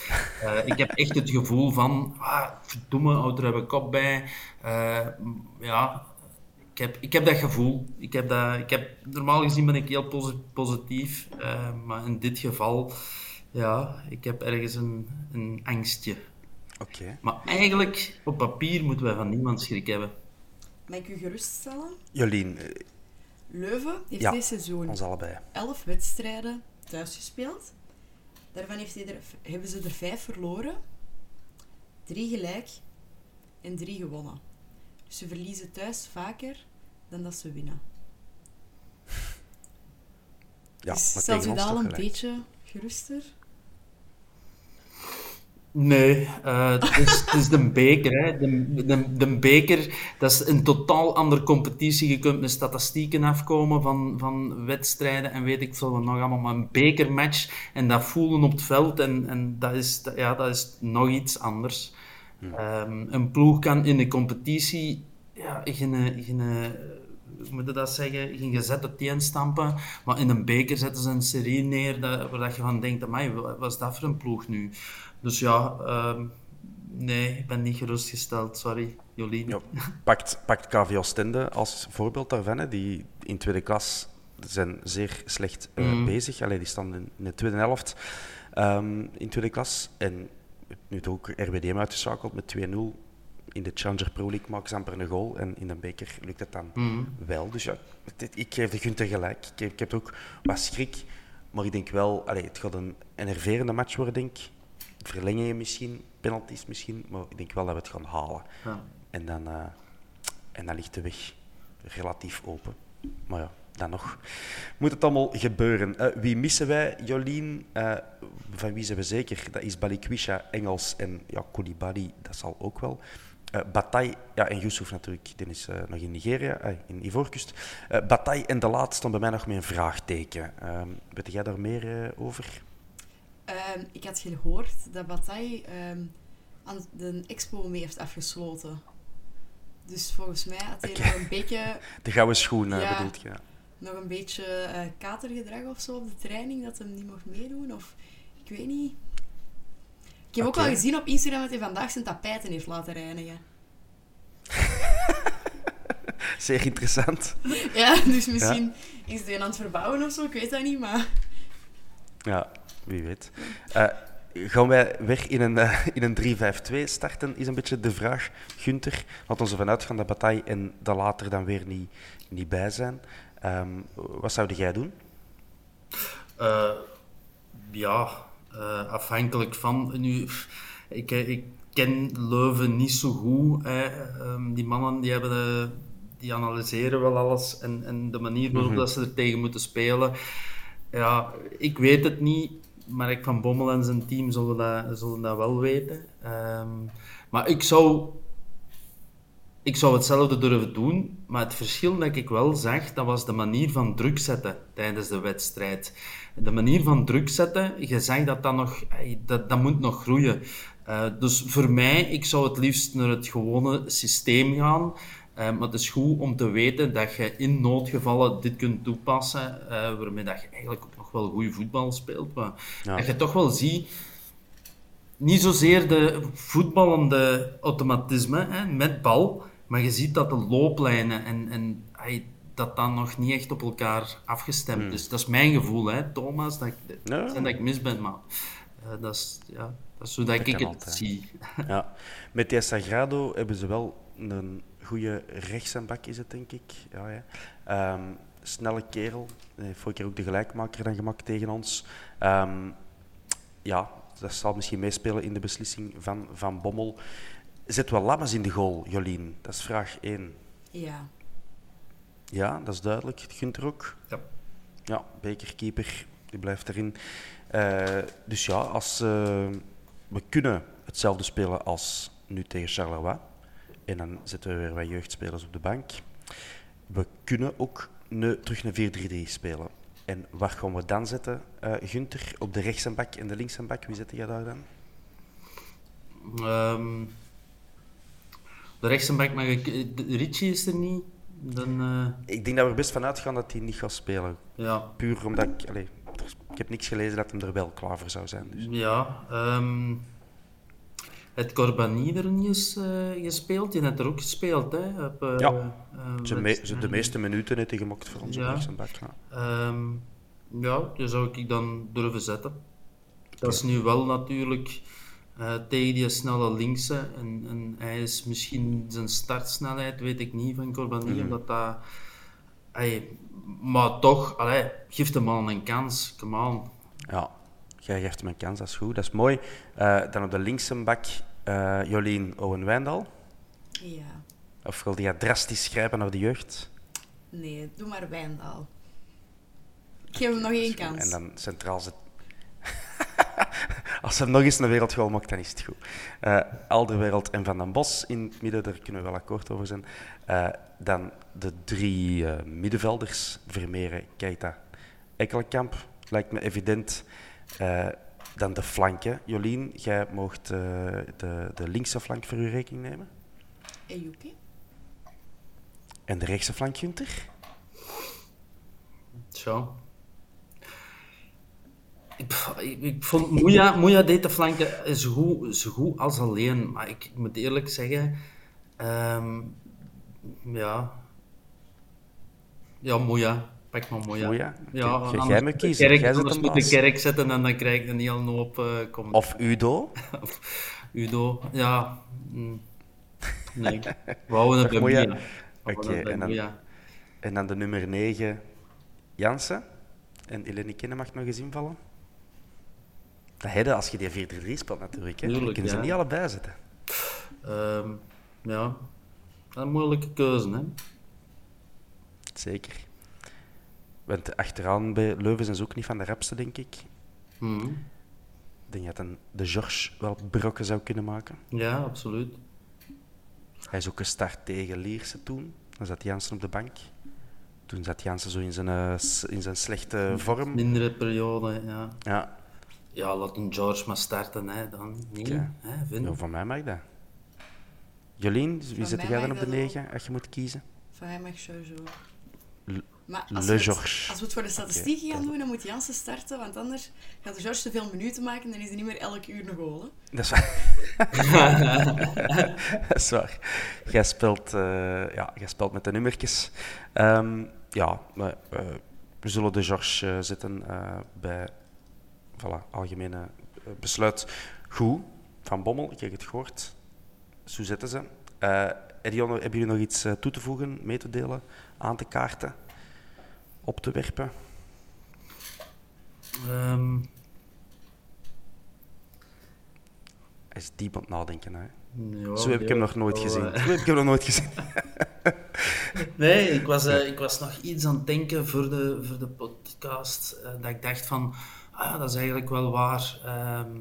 Eh, ik heb echt het gevoel van, ah, verdomme, hou er even kop bij. Eh, ja, ik heb, ik heb dat gevoel. Ik heb dat, ik heb, normaal gezien ben ik heel posi- positief. eh, maar in dit geval, ja, ik heb ergens een, een angstje. Oké. Maar eigenlijk, op papier moeten wij van niemand schrik hebben. Mag ik u geruststellen? Jolien, eh, Leuven heeft Ja, dit seizoen ons allebei. 11 wedstrijden thuis gespeeld. Daarvan heeft hij er, hebben ze er 5 verloren, 3 gelijk en 3 gewonnen. Dus ze verliezen thuis vaker dan dat ze winnen. Ja, dus maar stelt tegen u ons dat al een gelijk. beetje geruster? Nee, eh, het, is, het is de beker. Hè. De, de, de beker, dat is een totaal andere competitie. Je kunt met statistieken afkomen van, van wedstrijden en weet ik veel wat nog allemaal. Maar een bekermatch en dat voelen op het veld, en, en dat, is, ja, dat is nog iets anders. Ehm, een ploeg kan in de competitie ja, geen, geen, moet je dat zeggen, geen gezette teen stampen. Maar in een beker zetten ze een serie neer dat, waar dat je van denkt, amai, wat is dat voor een ploeg nu? Dus ja, ehm, nee, ik ben niet gerustgesteld, sorry, Jolien. Ja, pakt, pakt KV Oostende als voorbeeld daarvan. Hè. Die in tweede klas zijn zeer slecht eh, Mhm. bezig. Allee, die staan in, de tweede helft ehm, in tweede klas. En nu toch ook RWDM uitgeschakeld met 2-0. In de Challenger Pro League maken ze amper een goal. En in de beker lukt het dan Mhm. wel. Dus ja, ik geef de Gunther gelijk. Ik heb, ik heb ook wat schrik. Maar ik denk wel, allee, het gaat een enerverende match worden, denk ik. Verlengingen misschien, penalties misschien. Maar ik denk wel dat we het gaan halen. Ja. En dan, eh, en dan ligt de weg relatief open. Maar ja, dan nog. Moet het allemaal gebeuren. Eh, wie missen wij? Jolien, eh, van wie zijn we zeker? Dat is Balikwisha, Engels en ja, Koulibaly, dat zal ook wel. Eh Bataille, ja, en Yusuf natuurlijk, die is eh, nog in Nigeria, eh, in Ivoorkust. Bataille en De Laat staan bij mij nog met een vraagteken. Ehm, weet jij daar meer over? Ehm, ik had gehoord dat Bataille ehm, aan de expo mee heeft afgesloten. Dus volgens mij had hij nog een beetje, De gouden schoen, Ja. bedoelt je? nog een beetje katergedrag of zo op de training, dat hem niet mocht meedoen. Of ik weet niet. Ik heb ook al gezien op Instagram dat hij vandaag zijn tapijten heeft laten reinigen. Zeer interessant. Ja, dus misschien is hij aan het verbouwen of zo, ik weet dat niet, maar... Ja, wie weet. Eh, gaan wij weg in een, eh, in een 3-5-2 starten, is een beetje de vraag. Gunther, laat ons ervan uitgaan dat Bataille en dat later dan weer niet, niet bij zijn. Ehm, wat zou jij doen? Eh, ja, eh, afhankelijk van. Nu, ik, eh, ik ken Leuven niet zo goed. Hè. Ehm, die mannen die hebben de, die analyseren wel alles en, en de manier waarop dat ze er tegen moeten spelen. Ja, ik weet het niet, maar ik van Bommel en zijn team zullen dat, zullen dat wel weten. Ehm, maar ik zou ik zou hetzelfde durven doen, maar het verschil dat ik wel zag, dat was de manier van druk zetten tijdens de wedstrijd. De manier van druk zetten, je zag dat dat nog, dat, dat moet nog groeien. Eh, dus voor mij, ik zou het liefst naar het gewone systeem gaan. Eh, maar het is goed om te weten dat je in noodgevallen dit kunt toepassen, eh, waarmee dat je eigenlijk ook nog wel goede voetbal speelt. Maar Ja. dat je toch wel ziet niet zozeer de voetballende automatisme hè, met bal, maar je ziet dat de looplijnen en, en dat dan nog niet echt op elkaar afgestemd is. Dat is mijn gevoel, hè, Thomas. Dat ik. Ja. dat mis ben, maar eh, dat, is, ja, dat is hoe dat ik het altijd. zie. Ja. Met die Sagrado hebben ze wel een goede rechtsaanbak, is het denk ik. Ja, ja. Ehm, snelle kerel. Hij heeft vorige keer ook de gelijkmaker dan gemaakt tegen ons. Ehm, ja, dat zal misschien meespelen in de beslissing van Van Bommel. Zet wel Lammers in de goal, Jolien? Dat is vraag 1. Ja. Ja, dat is duidelijk. Gunther ook. Ja. Ja, bekerkeeper, die blijft erin. Eh, dus ja, als eh, we kunnen hetzelfde spelen als nu tegen Charleroi. En dan zetten we weer wat jeugdspelers op de bank. We kunnen ook ne- terug een 4-3-3 spelen. En waar gaan we dan zetten, eh Gunther? Op de rechtse bak en de linkse bak? Wie zet jij daar dan? Ehm, de rechtse bak mag ik... de- Richie is er niet. Dan, eh, Ik denk dat we er best van uitgaan dat hij niet gaat spelen. ja, Puur omdat ik... Allee, er- ik heb niks gelezen dat hem er wel klaar voor zou zijn. Dus. ja ehm, het Corbani er niet eens eh, gespeeld. Die heeft er ook gespeeld, hè. Op, eh, Ja. Zijn me- wedstrijden. de meeste minuten heeft hij gemokt voor onze Ja. bak. Ja. Ehm, ja, die zou ik dan durven zetten. Dat is nu wel natuurlijk eh, tegen die snelle linkse. En, en hij is misschien zijn startsnelheid, weet ik niet van Corbani, omdat dat. Maar toch, allee, geef hem al een kans. Come on. Ja, jij geeft hem een kans, dat is goed, dat is mooi. Eh, dan op de linkse bak eh, Jolien Owen-Wijndal. Ja. Of wil die drastisch grijpen naar de jeugd? Nee, doe maar Wijndaal. Ik geef hem nog één kans. En dan centraal zit... Als hij nog eens een wereldgoal maakt, dan is het goed. Eh Alderwereld en Van den Bos in het midden, daar kunnen we wel akkoord over zijn. Eh, dan de drie eh, middenvelders, Vermeeren, Keita, Ekkelenkamp. Lijkt me evident. Eh, dan de flanken. Jolien, jij mocht eh, de, de linkse flank voor uw rekening nemen. Ejuki? En de rechtse flank, Gunther? Zo. Ik, pff, ik, ik vond Moeja, Moeja deed de flanken zo goed, zo goed als alleen. Maar ik moet eerlijk zeggen, ehm, ja. Ja, Moeja. Pak maar Moeja. Moeja? Ja, Oké, jij moet moet de kiezen. Kerk, anders moet de kerk zetten en dan krijg je een heel hoop uh, Of Udo? Udo, ja. mm, Nee, we houden het bij Moeja. Oké, dan- Moeja. En dan de nummer 9, Jansen. En Eleni Kenne mag nog eens invallen. Dat als je die 4-3-3 speelt natuurlijk. Hè. Je Tuurlijk, kunt ze ja. niet allebei zetten. Ehm, ja, een moeilijke keuze, hè. Zeker. Want achteraan bij Leuven zijn ze ook niet van de rapste, denk ik. Mhm. Ik denk dat een de George wel brokken zou kunnen maken. Ja, absoluut. Hij is ook gestart tegen Lierse toen. Dan zat Jansen op de bank. Toen zat Jansen zo in zijn, eh, in zijn slechte vorm. Mindere periode, ja. Ja, Ja, laat een George maar starten, hè, dan. Nee, hè, vind ja van mij mag dat. Jolien, wie mij jij dan op de dat wel. 9 als je moet kiezen? Van hem mag sowieso. Le- Maar als, Le we het, Georges. als we het voor de statistieken gaan doen, dan moet Jansen starten, want anders gaat de George te veel minuten maken en dan is hij niet meer elk uur een goal. hè. Dat is waar. dat is waar. Jij speelt, eh, ja, jij speelt met de nummertjes. Ehm, ja, maar, eh, we zullen de George eh, zetten eh, bij voilà, algemene eh, besluit. Goed, Van Bommel, ik heb het gehoord. Zo zetten ze. Edion, hebben jullie nog iets eh, toe te voegen, mee te delen, aan te kaarten, op te werpen? Ehm, Hij is diep aan het nadenken. Hè. ja, Zo heb ik hem nog nooit gezien. Zo heb ik hem nog nooit gezien. Nee, ik was, ik was nog iets aan het denken voor de, voor de podcast. dat ik dacht van, ah, ja, dat is eigenlijk wel waar. Ehm,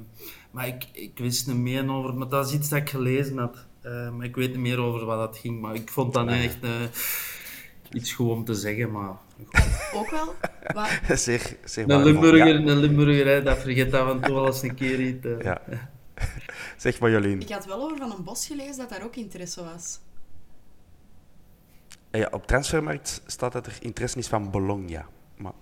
maar ik, ik wist niet meer over, maar dat is iets dat ik gelezen had. Eh, maar ik weet niet meer over wat dat ging. Maar ik vond dat niet echt eh, iets goed om te zeggen. Maar Ook wel. Maar zeer, zeer een. Limburger, Ja. een Limburger, hè, dat vergeet af en toe wel eens een keer iets. eh. Ja. Zeg maar, Jolien. ik had wel over Van een Bos gelezen dat daar ook interesse was. Eh, Ja, op transfermarkt staat dat er interesse is van Bologna. Maar,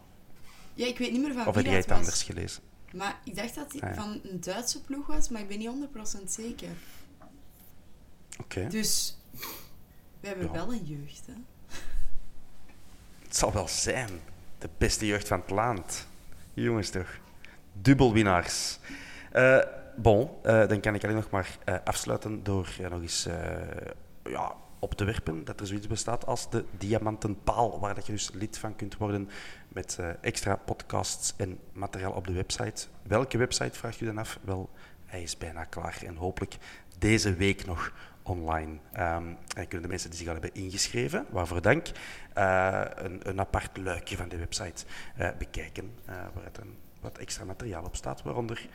Ja, ik weet niet meer van of wie heb jij dat het was. anders gelezen? Maar ik dacht dat hij Ah, ja. van een Duitse ploeg was, maar ik ben niet 100% zeker. Oké. Dus we hebben Ja. wel een jeugd, hè. Het zal wel zijn. De beste jeugd van het land. Jongens toch. Dubbelwinnaars. Eh bon, eh, dan kan ik alleen nog maar eh, afsluiten door nog eens ja, op te werpen dat er zoiets bestaat als de Diamantenpaal, waar dat je dus lid van kunt worden met eh, extra podcasts en materiaal op de website. Welke website vraagt u dan af? Wel, hij is bijna klaar en hopelijk deze week nog online. Ehm, en kunnen de mensen die zich al hebben ingeschreven, waarvoor dank, eh, een, een apart luikje van de website eh, bekijken, eh, waar een, wat extra materiaal op staat, waaronder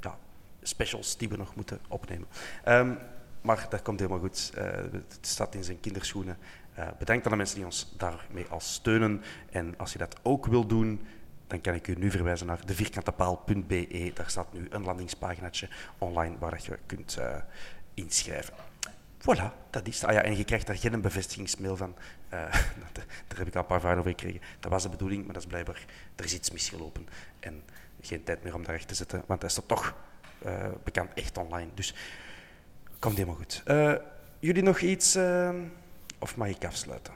ja, specials die we nog moeten opnemen. Ehm, maar dat komt helemaal goed. Het staat in zijn kinderschoenen. Uh, bedankt aan de mensen die ons daarmee al steunen. En als je dat ook wil doen, dan kan ik u nu verwijzen naar devierkantepaal.be. Daar staat nu een landingspaginaatje online waar je kunt uh, inschrijven. Voilà, dat is het. Ah ja, en je krijgt daar geen bevestigingsmail van. Uh, daar heb ik al een paar vragen over gekregen. Dat was de bedoeling, maar dat is blijkbaar... Er is iets misgelopen. En geen tijd meer om daar echt te zetten, want hij is toch bekend echt online. Dus komt helemaal goed. Jullie nog iets, of mag ik afsluiten?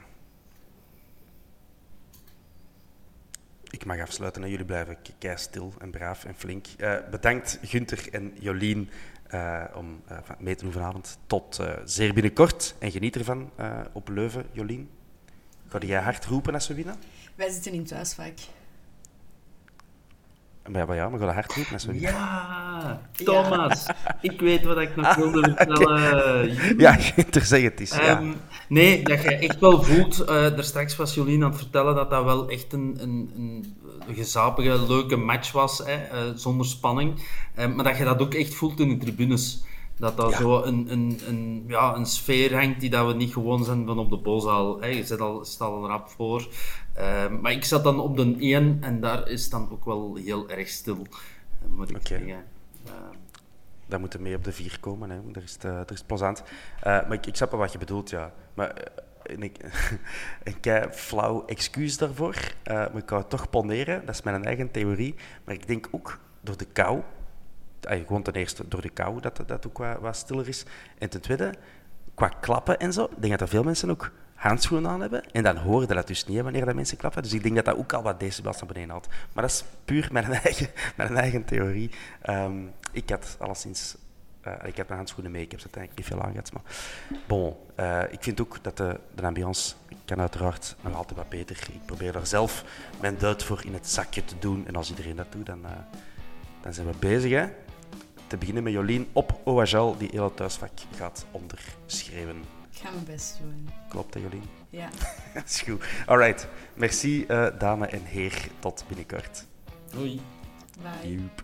Ik mag afsluiten en jullie blijven kei stil en braaf en flink. Uh, bedankt Gunther en Jolien om mee te doen vanavond. Tot zeer binnenkort en geniet ervan op Leuven, Jolien. Ga jij hard roepen als we winnen? Wij zitten in thuisvak. Maar ja, maar, maar ga hard. Ja, Thomas. Ik weet wat ik nog wilde vertellen. Ja, Gunther, zeg het. Ja. Um, nee, dat je echt wel voelt, uh, daar straks was Jolien aan het vertellen, dat dat wel echt een, een, een gezapige, leuke match was, hè, uh, zonder spanning. Uh, maar dat je dat ook echt voelt in de tribunes. Dat dat ja. zo een, een, een, ja, een sfeer hangt die dat we niet gewoon zijn van op de boszaal. Je zit al, staat al een rap voor. Uh, maar ik zat dan op de 1 en daar is dan ook wel heel erg stil, moet ik okay. zeggen. Uh, dan moeten mee op de 4 komen, hè. Dat is, het, dat is het plezant. Uh, maar ik, ik snap wel wat je bedoelt, ja. Maar en ik, een kei flauw excuus daarvoor. maar ik kan het toch poneren, dat is mijn eigen theorie. Maar ik denk ook door de kou gewoon ten eerste door de kou dat dat ook wat, stiller is. En ten tweede, qua klappen en zo, ik denk dat er veel mensen ook handschoenen aan hebben. En dan horen dat dus niet wanneer dat mensen klappen. Dus ik denk dat dat ook al wat decibels naar beneden haalt. Maar dat is puur mijn eigen, mijn eigen theorie. Um, ik had alleszins... Uh, ik had mijn handschoenen mee, ik heb ze uiteindelijk niet veel aangehad. Maar bon, uh, ik vind ook dat de, de ambiance kan uiteraard nog altijd wat beter. Ik probeer daar zelf mijn duit voor in het zakje te doen. En als iedereen dat doet, dan, uh, dan zijn we bezig. Hè? Te beginnen met Jolien op OHL, die heel het thuisvak gaat onderschrijven. Ik ga mijn best doen. Klopt, hè, Jolien? Ja. Dat is goed. Alright. Merci, uh, dame en heer. Tot binnenkort. Doei. Bye. Joep.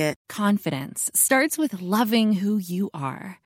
Market. Confidence starts with loving who you are.